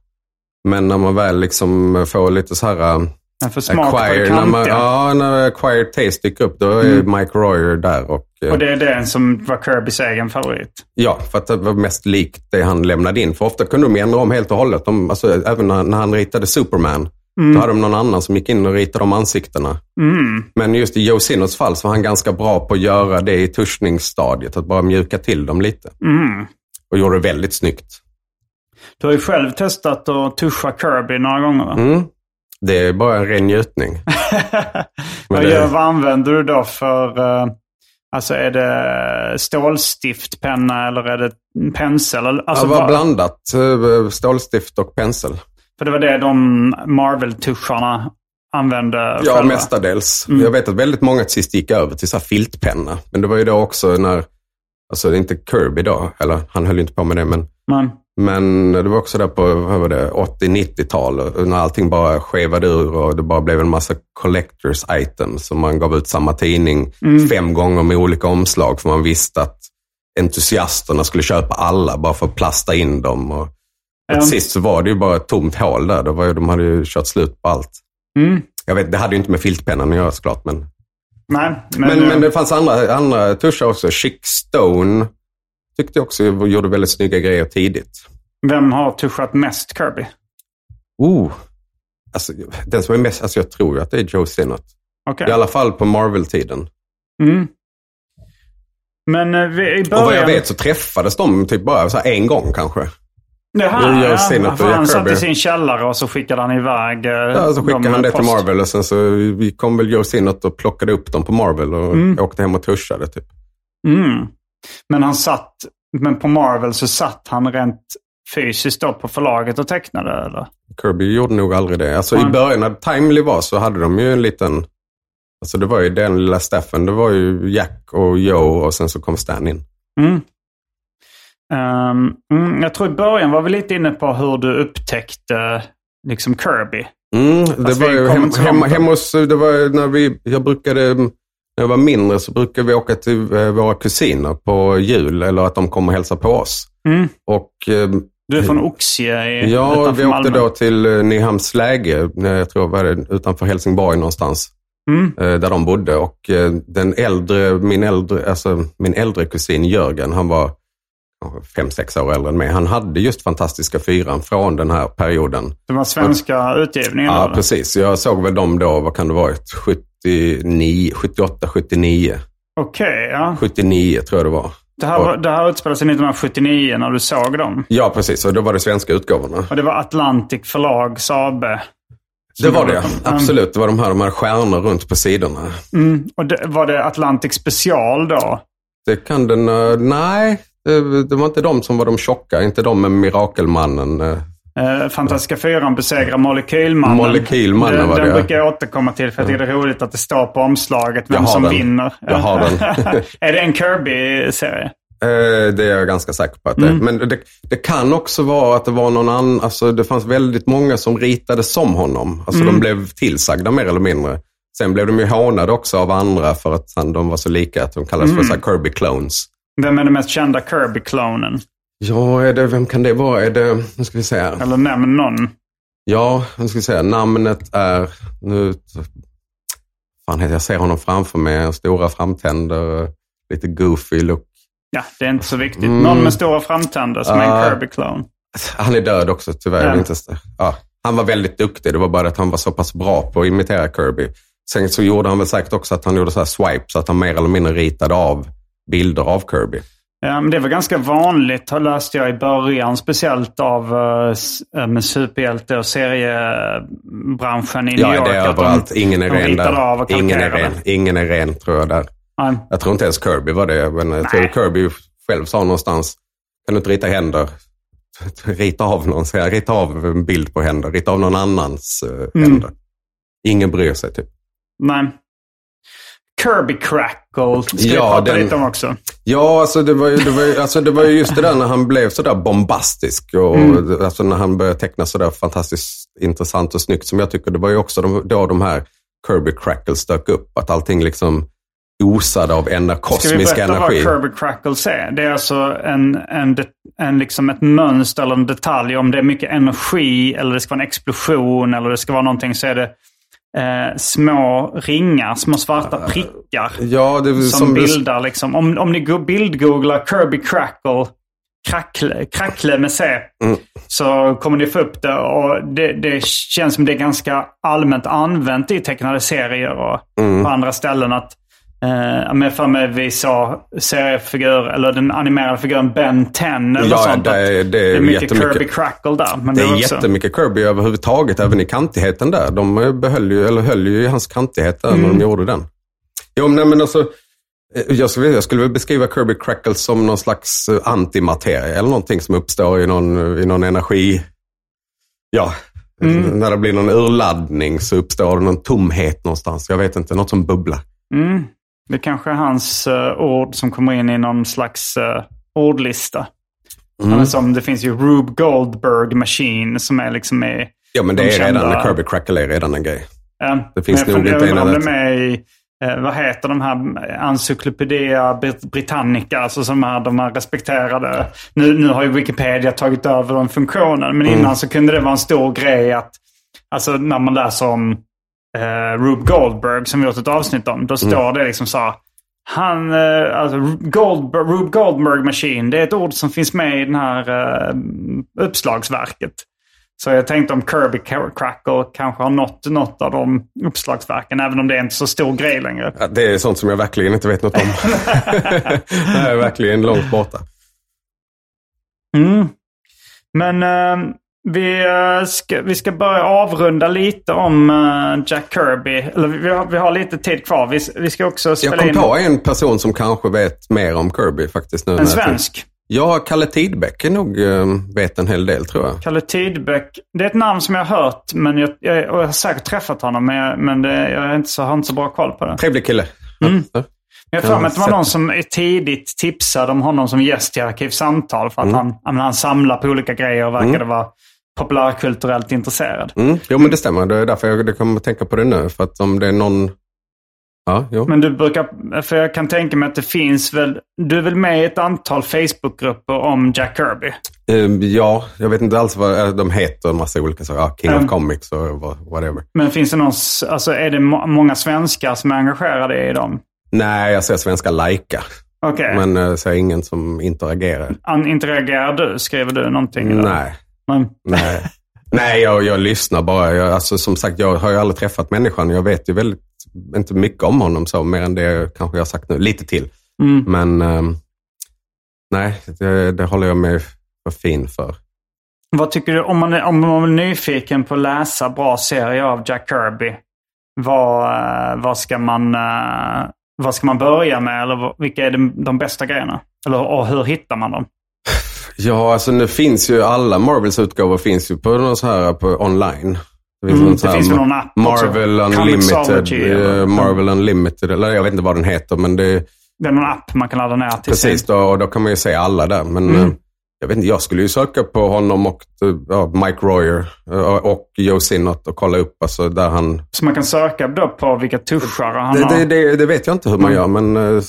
B: Men när man väl liksom får lite så här... eh,
A: En för smak
B: acquired, när man, ja, när acquired taste dyker upp, då är Mike Royer där. Och, eh,
A: Och det är den som var Kirbys egen favorit.
B: Ja, för att det var mest likt det han lämnade in. För ofta kunde de ändra om helt och hållet. De, alltså, även när, när han ritade Superman, då hade de någon annan som gick in och ritade om ansiktena. Men just i Joe Sinnotts fall så var han ganska bra på att göra det i tuschningsstadiet. Att bara mjuka till dem lite. Och gjorde det väldigt snyggt.
A: Du har ju själv testat att tuscha Kirby några gånger va?
B: Mm. Det är bara en ren njutning.
A: Vad,
B: det-
A: gör, vad använder du då för... eh, alltså är det stålstiftpenna eller är det en pensel? Alltså,
B: det var blandat. eh, Stålstift och pensel.
A: För det var det de Marvel-tuscharna använde
B: Ja,
A: själva.
B: mestadels. Jag vet att väldigt många till sist gick över till så filtpenna. Men det var ju då också när, alltså inte Kirby då, eller han höll ju inte på med det, men,
A: Men,
B: men det var också där på vad var det, 80-90-tal och när allting bara skevade ur och det bara blev en massa collectors items. som man gav ut samma tidning fem gånger med olika omslag för man visste att entusiasterna skulle köpa alla bara för att plasta in dem. Och, till sist så var det ju bara ett tomt hål där. Det var ju, de hade ju kört slut på allt.
A: mm,
B: Jag vet, det hade ju inte med filtpennan att göra såklart, men,
A: nej, men,
B: men, men,
A: eh,
B: det fanns andra, andra tuschar också. Chic Stone tyckte jag också gjorde väldigt snygga grejer tidigt.
A: vem har tuschat mest Kirby?
B: Oh, alltså, den som är mest, alltså jag tror ju att det är Joe Sinnott.
A: Okej.
B: I alla fall på Marvel-tiden.
A: Mm. Men eh, vi, i början...
B: Och vad jag vet så träffades de typ bara så en gång kanske.
A: Jaha, ja, för han satt i sin källare och så skickade han iväg eh,
B: Ja, så skickade han det till
A: post.
B: Marvel och sen så kom väl Joe Sinnott och plockade upp dem på Marvel och åkte hem och tuschade typ.
A: Mm. Men han satt, men på Marvel så satt han rent fysiskt då på förlaget och tecknade eller?
B: Kirby gjorde nog aldrig det. Alltså
A: Nej.
B: i början när Timely var så hade de ju en liten, alltså det var ju den lilla Steffen, det var ju Jack och Joe och sen så kom Stan in.
A: Mm. Mm, jag tror i början var vi lite inne på hur du upptäckte liksom Kirby.
B: Mm, det var ju hemma,
A: då.
B: hemma hos, det var ju när vi, jag brukade, när jag var mindre så brukade vi åka till eh, våra kusiner på jul eller att de kom och hälsade på oss.
A: Mm.
B: Och eh,
A: Du är från Oxie i,
B: ja,
A: utanför
B: vi åkte
A: Malmö.
B: då till eh, Nyhamns läge, eh, jag tror var det utanför Helsingborg någonstans.
A: Mm.
B: eh, där de bodde. Och eh, den äldre, min äldre, alltså min äldre kusin Jörgen, han var fem, sex år äldre än mig. Han hade just Fantastiska Fyran från den här perioden.
A: Det var svenska utgivningen
B: Ja,
A: då?
B: precis. Jag såg väl dem då, vad kan det varit, 79, 78, 79.
A: Okej, ja.
B: 79 tror jag det var.
A: Det här, var, det här utspelade sig 1979 när du såg dem.
B: Ja, precis. Och då var det svenska utgåvorna.
A: Och det var Atlantic förlag, Sabe.
B: Det var det,
A: Mm.
B: absolut. Det var de här, de här stjärnor runt på sidorna.
A: Mm. Och det, var det Atlantic special då?
B: Det kan den... eh, nej, det, det var inte de som var de tjocka. Inte de med Mirakelmannen. Eh,
A: Fantastiska fyran besegrar Molekylmannen.
B: Molekylmannen var det,
A: Den brukar jag återkomma till för jag tycker det är roligt att det står på omslaget vem som
B: den.
A: vinner.
B: Jag har den.
A: är det en Kirby-serie?
B: Eh, Det är jag ganska säker på att det är. Men det, det kan också vara att det var någon annan, alltså det fanns väldigt många som ritade som honom. Alltså de blev tillsagda mer eller mindre. Sen blev de ju hånade också av andra för att han, de var så lika att de kallades för så här Kirby clones.
A: Vem är den mest kända Kirby-klonen?
B: Ja, är det, vem kan det vara? Är det, nu ska vi här.
A: Eller nämn någon.
B: Ja, nu ska vi se. Namnet är, nu, fan heter jag, ser honom framför mig, stora framtänder, lite goofy look.
A: Ja, det är inte så viktigt.
B: Mm.
A: Någon med stora framtänder som är en. Kirby-klon.
B: Han är död också tyvärr.
A: Ja.
B: Inte, ja, han var väldigt duktig, det var bara att han var så pass bra på att imitera Kirby. Sen så gjorde han väl säkert också att han gjorde så här swipes, att han mer eller mindre ritade av bilder av Kirby.
A: Ja, det var ganska vanligt, läste jag i början, speciellt av s- eh, med superhjälte och seriebranschen i New
B: Ja,
A: York.
B: det är
A: att de-
B: överallt. Ingen är ren där. Ingen är ren. Ingen är ren, tror jag där.
A: Nej.
B: Jag tror inte ens Kirby var det, men jag tror. Kirby själv sa någonstans, kan du inte rita händer? Rita av någon, säger jag. rita av en bild på händer, rita av någon annans eh,
A: Mm.
B: händer. Ingen bryr sig typ.
A: Nej. Kirby Crackle ska vi
B: Ja,
A: prata
B: den-
A: lite om också.
B: Ja, alltså det, var ju, det, var ju, alltså det var ju just det där när han blev sådär bombastisk och
A: Mm.
B: alltså när han började teckna sådär fantastiskt intressant och snyggt som jag tycker. Det var ju också de, då de här Kirby Crackles dök upp. Att allting liksom osade av ena
A: Ska vi
B: kosmisk
A: berätta
B: energi.
A: vad Kirby Crackles är? Det är alltså en, en, en, liksom ett mönster eller en detalj. Om det är mycket energi eller det ska vara en explosion eller det ska vara någonting så är det eh, små ringar, små svarta prickar.
B: Ja, det,
A: som,
B: som,
A: bildar liksom. Om, om ni go- bildgooglar Kirby Crackle, crackle, crackle med C,
B: Mm.
A: så kommer ni få upp det. Och det, det känns som det är ganska allmänt använt i tecknade serier och
B: Mm.
A: på andra ställen. att eh, men för mig vi sa seriefigur, eller den animerade figuren Ben 10 eller
B: Ja,
A: sånt.
B: det är- det är
A: mycket. Kirby Crackle där. Men
B: Det är
A: var också-
B: jättemycket Kirby överhuvudtaget, även i kantigheten där. De eh, behöll ju, eller höll ju i hans kantighet där när
A: Mm.
B: de gjorde den. Jo, nej, men alltså, eh, jag skulle, jag skulle beskriva Kirby Crackles som någon slags antimateria eller någonting som uppstår i någon, i någon energi. Ja,
A: Mm.
B: när det blir någon urladdning så uppstår det någon tomhet någonstans. Jag vet inte, något som bubblar.
A: Mm. Det kanske är hans eh, ord som kommer in i någon slags uh, ordlista.
B: Mm.
A: Är som, det finns ju Rube Goldberg Machine som är liksom med...
B: Ja, men det
A: de
B: är
A: kända-
B: redan, Kirby Crackle är redan en grej.
A: Ja,
B: Det finns nog inte en
A: är med i, eh, vad heter de här, Encyclopedia Brit- Britannica, alltså som är de här respekterade. Nu, nu har ju Wikipedia tagit över den funktionen, men
B: Mm.
A: innan så kunde det vara en stor grej att, alltså när man läser om eh, Rube Goldberg som vi gjort ett avsnitt om, då står
B: Mm.
A: det liksom så här, han, eh, alltså Goldberg, Rube Goldberg Machine, det är ett ord som finns med i den här eh, uppslagsverket. Så jag tänkte om Kirby Crackle kanske har nått något av de uppslagsverken, även om det är inte så stor grej längre.
B: Ja, Det är sånt som jag verkligen inte vet något om. det är verkligen långt borta.
A: Mm. Men eh, vi, eh, ska, vi ska börja avrunda lite om eh, Jack Kirby. Eller vi har, vi har lite tid kvar. Vi, vi ska också spela
B: Jag kom
A: in
B: på en person som kanske vet mer om Kirby faktiskt. Nu
A: en svensk.
B: Ja, Kalle Tidbeck är nog eh, vet en hel del tror jag.
A: Kalle Tidbeck. Det är ett namn som jag har hört, men jag, jag, jag har säkert träffat honom. Men, jag, men det, jag är inte så, har inte så bra koll på det.
B: Trevlig kille.
A: Mm.
B: Ja.
A: Jag mig att det var någon som tidigt tipsade om honom som gäst i Arkivsamtal. För att han, ja, men han samlar på olika grejer och verkade vara populärkulturellt intresserad.
B: Mm. Jo, men det stämmer. Det är därför jag kommer att tänka på det nu. För att om det är någon... Ja, jo.
A: Men du brukar, för jag kan tänka mig att det finns väl, du är väl med i ett antal Facebookgrupper om Jack Kirby?
B: Eh, ja, jag vet inte alls vad eh, de heter. En massa olika saker. Ja, King
A: Mm.
B: of Comics och vad- whatever.
A: Men finns det någon, alltså är det må, många svenskar som är engagerade i dem?
B: Nej, jag ser svenska lajka.
A: Okej.
B: Men jag ser ingen som interagerar.
A: An- Interagerar du? Skriver du någonting? eller?
B: Nej.
A: Men,
B: Nej, Nej jag, jag lyssnar bara. Jag, alltså, som sagt, jag har ju aldrig träffat människan. Jag vet ju väldigt, inte mycket om honom så, mer än det kanske jag har sagt nu. Lite till.
A: Mm.
B: Men ehm, nej, det, det håller jag mig för fin för.
A: Vad tycker du, om man, är, om man är nyfiken på att läsa bra serier av Jack Kirby, vad, eh, vad, ska, man, eh, vad ska man börja med? Eller vilka är de, de bästa grejerna? Eller, och hur hittar man dem?
B: Ja, alltså nu finns ju alla Marvels utgåvor finns ju på någon så här på online. Det finns,
A: Mm, det finns väl någon app också?
B: Marvel
A: Comixology
B: Unlimited.
A: eller-
B: eh, Marvel Unlimited, eller jag vet inte vad den heter, men det
A: Det är någon app man kan ladda ner till
B: Precis, då, och då kan man ju se alla där. Men
A: Mm.
B: eh, jag vet inte, jag skulle ju söka på honom och eh, ja, Mike Royer och Joe Sinnott och kolla upp alltså, där han...
A: Så man kan söka då på vilka tuschar han
B: Det,
A: har.
B: det, det, det vet jag inte hur man gör, men...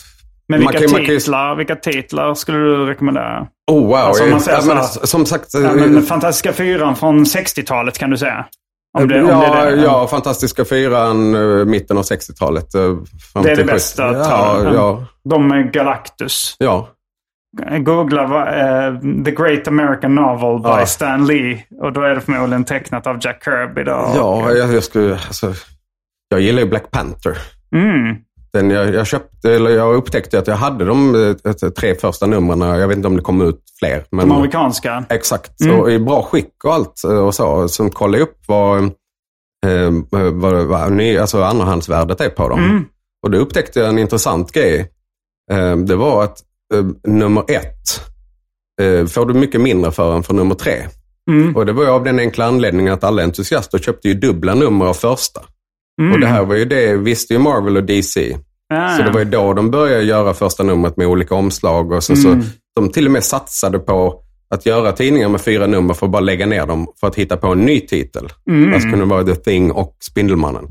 B: eh,
A: Men vilka,
B: kan- man kan
A: titlar, vilka titlar skulle du rekommendera?
B: Oh wow!
A: Alltså, om man säger
B: ja, men,
A: här-
B: som sagt... eh,
A: Ja, men Fantastiska fyran från 60-talet kan du säga. Om det, om
B: ja,
A: det är det.
B: ja, Fantastiska Fyran, eh, mitten av 60-talet. eh,
A: Det är det bästa,
B: Ja, ja,
A: De med Galactus.
B: ja.
A: Googla eh, The Great American Novel by
B: Ja.
A: Stan Lee. Och då är det förmodligen tecknat av Jack Kirby. Då.
B: Ja, jag, jag skulle... Alltså, jag gillar ju Black Panther.
A: Mm.
B: Den jag, jag köpte, eller jag upptäckte att jag hade de eh, tre första numren. Jag vet inte om det kom ut fler. Men,
A: De amerikanska.
B: Exakt,
A: Mm.
B: och i bra skick och allt eh, och så. Som kollade upp vad, eh, vad, vad ny, alltså andrahandsvärdet är på dem.
A: Mm.
B: Och då upptäckte jag en intressant grej. Eh, det var att eh, nummer ett eh, får du mycket mindre för än för nummer tre.
A: Mm.
B: Och det var av den enkla anledningen att alla entusiaster köpte ju dubbla nummer av första.
A: Mm.
B: Och det här var ju det, visste ju Marvel och DC.
A: Ja,
B: Så det var ju då de började göra första numret med olika omslag. Och sen
A: Mm.
B: så de till och med satsade på att göra tidningar med fyra nummer för att bara lägga ner dem för att hitta på en ny titel.
A: Mm.
B: Det skulle vara The Thing och Spindelmannen.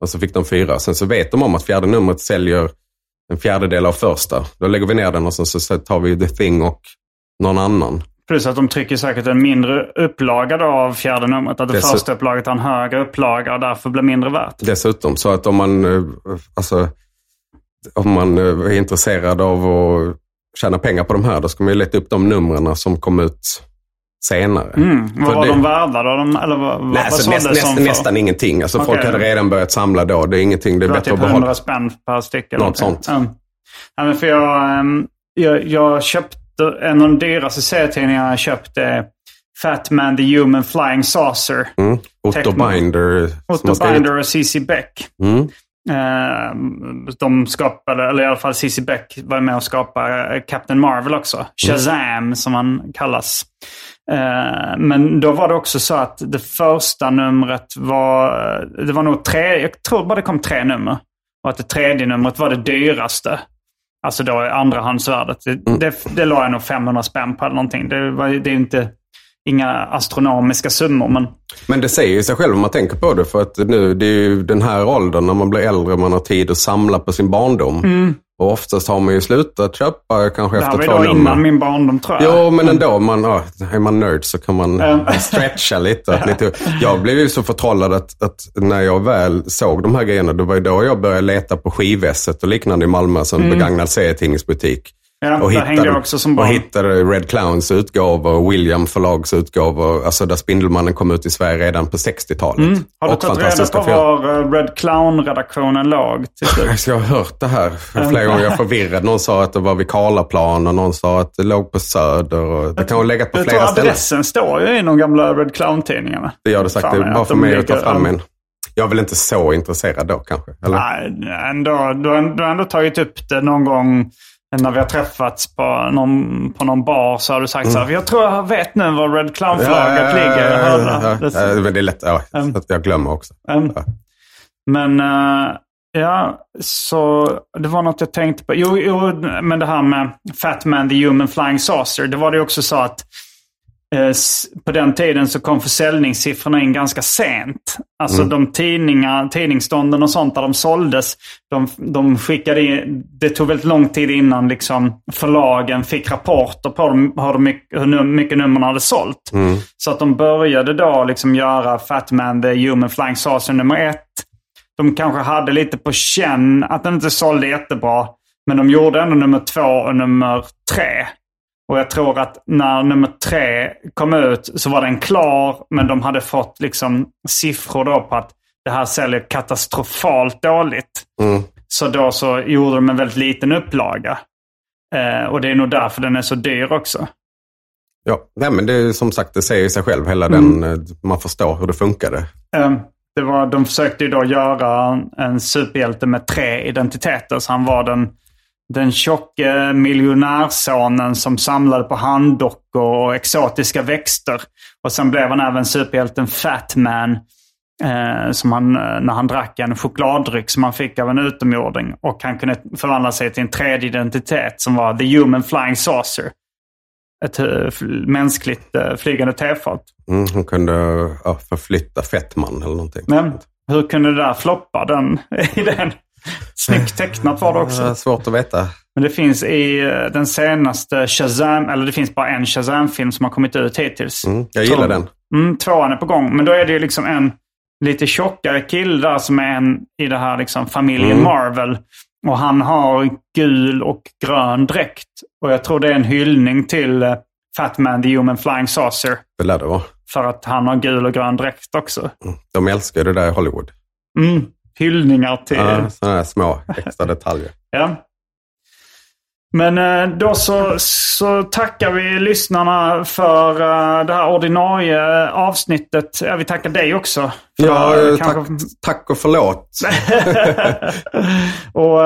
B: Och så fick de fyra. Sen så vet de om att fjärde numret säljer en fjärdedel av första. Då lägger vi ner den och sen så tar vi The Thing och någon annan.
A: Plus att de trycker säkert en mindre upplaga av fjärde numret. Att det
B: Dessutom-
A: första upplaget har en högre upplaga och därför blir mindre värt.
B: Dessutom, så att om man, eh, alltså, om man eh, är intresserad av att tjäna pengar på de här, då ska man ju leta upp de numren som kom ut senare.
A: Mm. Vad var
B: det-
A: de värda då? De, eller vad,
B: Nej,
A: vad
B: alltså, näst, näst, nästan ingenting. Alltså,
A: Okej.
B: Folk hade redan börjat samla då. Det är ingenting. Det är
A: Det var
B: bättre
A: typ
B: att behålla.
A: 100 spänn per styck. eller
B: Något sånt.
A: Mm. Ja, men för jag, ehm, jag, jag köpte, en av de dyraste serietidningarna jag köpte Fat Man the Human Flying Saucer.
B: Mm. Otto. Binder. som
A: Otto Binder och C.C. Beck.
B: Mm.
A: Eh, de skapade, eller i alla fall C.C. Beck var med och skapade Captain Marvel också. Shazam som han kallas. Eh, men då var det också så att det första numret var, det var nog tre, jag tror bara det kom tre nummer. Och att det tredje numret var det dyraste. Alltså då andrahandsvärdet. Det, det, det la jag nog 500 spänn på eller någonting. Det, var, det är inte inga astronomiska summor. Men
B: Men det säger ju sig själv om man tänker på det. För att nu, det är ju den här åldern när man blir äldre, man har tid att samla på sin barndom. Och oftast har man ju slutat köpa kanske
A: Mm. det här
B: efter
A: var
B: två
A: ju då
B: nummer.
A: innan min barndom tror jag.
B: Jo, men ändå. Man, ja, är man nörd så kan man
A: Mm.
B: stretcha lite, lite. Jag blev ju så förtrollad att, att när jag väl såg de här grejerna, det var ju då jag började leta på skivesset och liknande i Malmö, som en begagnad serietidningsbutik.
A: Ja, hängde jag också som
B: och hittade Red Clowns utgåvor och William förlags utgåvor. Alltså där Spindelmannen kom ut i Sverige redan på 60-talet.
A: Mm. Har du
B: Och
A: tagit reda på var eh, Red Clown-redaktionen låg? till slut?
B: Jag har hört det här flera gånger. Jag är förvirrad. Någon sa att det var vid Karlaplan och någon sa att det låg på Söder. Och det kan ha legat på
A: Jag
B: flera ställen.
A: adressen står ju i de gamla Red Clown-tidningarna.
B: Det gör det sagt. Det är bara för mig att ta fram en. Jag är väl inte så intresserad då kanske? Eller?
A: Nej, ändå, du, har, du har ändå tagit upp det någon gång när vi har träffats på någon, på någon bar. Så har du sagt så här, jag tror jag vet nu var Red Clown-flagget ligger. Jag hörde det.
B: Mm. ja, ja, men det är lätt. Ja,
A: Mm.
B: så att jag glömmer också.
A: Mm.
B: Ja.
A: Men eh, ja, så det var något jag tänkte på. Jo, jo, men det här med Fat Man the Human Flying Saucer. Det var det också så att på den tiden så kom försäljningssiffrorna in ganska sent. Alltså de tidningar, tidningsstånden och sånt där de såldes, de, de skickade in, det tog väldigt lång tid innan liksom förlagen fick rapporter på dem, hur, de, hur mycket numren hade sålt. Så att de började då liksom göra Fat Man the Human Flying Saucer nummer ett. De kanske hade lite på känn att den inte sålde jättebra. Men de gjorde ändå nummer två och nummer tre. Och jag tror att när nummer tre kom ut så var den klar. Men de hade fått liksom siffror då på att det här säljer katastrofalt dåligt.
B: Mm.
A: Så då så gjorde de en väldigt liten upplaga. Eh, och det är nog därför den är så dyr också.
B: Ja, nej, men det är som sagt, det säger sig själv. Hela
A: Mm.
B: den, eh, man förstår hur det funkade.
A: Eh, Det var, de försökte ju då göra en superhjälte med tre identiteter. Så han var den, den tjocke miljonärsonen som samlade på handdockor och exotiska växter. Och sen blev han även superhjälten Fat Man. Eh, som han, eh, när han drack en chokladdryck som han fick av en utomjording. Och han kunde förvandla sig till en tredje identitet som var The Human Flying Saucer. Ett uh, mänskligt uh, flygande tefat.
B: Mm, hon kunde ja, förflytta Fettman eller någonting.
A: Men hur kunde det där floppa, den idén? Snyggt tecknat var det också.
B: Ja, svårt att veta.
A: Men det finns i den senaste Shazam, eller det finns bara en Shazam-film som har kommit ut hittills.
B: Mm, jag gillar
A: Två,
B: den.
A: Mm, tvåan är på gång. Men då är det ju liksom en lite tjockare kille där som är en i det här liksom familjen
B: Mm.
A: Marvel. Och han har gul och grön dräkt. Och jag tror det är en hyllning till eh, Fat Man the Human Flying Saucer.
B: Det lär det vara.
A: För att han har gul och grön dräkt också.
B: De älskar det där i Hollywood.
A: Mm. Hyllningar till...
B: Ja, sådana här små extra detaljer.
A: Ja. Men eh, då så, så tackar vi lyssnarna för eh, det här ordinarie avsnittet. Ja, vi tackar dig också.
B: Ja,
A: eh,
B: tack,
A: kanske-
B: tack och förlåt.
A: och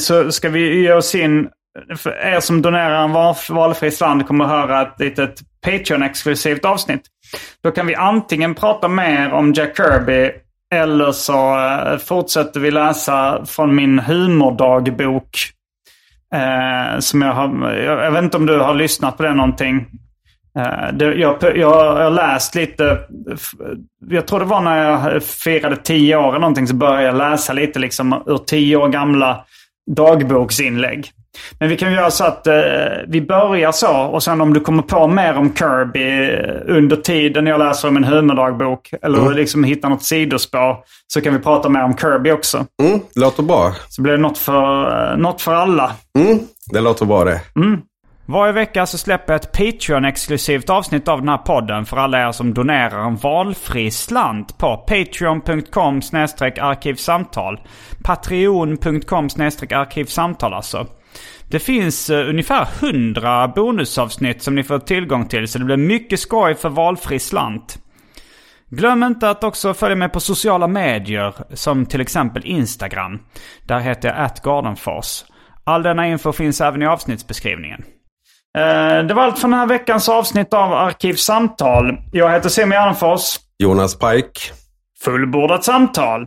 A: så ska vi ge oss in. För er som donerar en val- valfri slant kommer att höra ett litet Patreon-exklusivt avsnitt. Då kan vi antingen prata mer om Jack Kirby eller så eh, fortsätter vi läsa från min humordagbok. Eh, som jag har, jag, jag vet inte om du har lyssnat på det någonting. Eh, det, jag, jag, jag har läst lite, jag tror det var när jag firade tio år eller någonting så började jag läsa lite liksom ur tio år gamla dagboksinlägg. Men vi kan göra så att eh, vi börjar så och sen om du kommer på mer om Kirby eh, under tiden jag läser om en humordagbok eller liksom hittar något sidospår så kan vi prata mer om Kirby också.
B: Mm, det låter bra.
A: Så blir det något för, eh, något för alla.
B: Mm, det låter bra det.
A: Varje vecka så släpper jag ett Patreon-exklusivt avsnitt av den här podden för alla er som donerar en valfri slant på patreon.com arkivsamtal. Patreon.com arkivsamtal alltså. Det finns eh, ungefär 100 bonusavsnitt som ni får tillgång till så det blir mycket skoj för valfri slant. Glöm inte att också följa med på sociala medier som till exempel Instagram. Där heter jag atgardenfors. All denna info finns även i avsnittsbeskrivningen. Eh, Det var allt för den här veckans avsnitt av Arkivsamtal. Jag heter Simon Gärdenfors.
B: Jonas Pike.
A: Fullbordat samtal.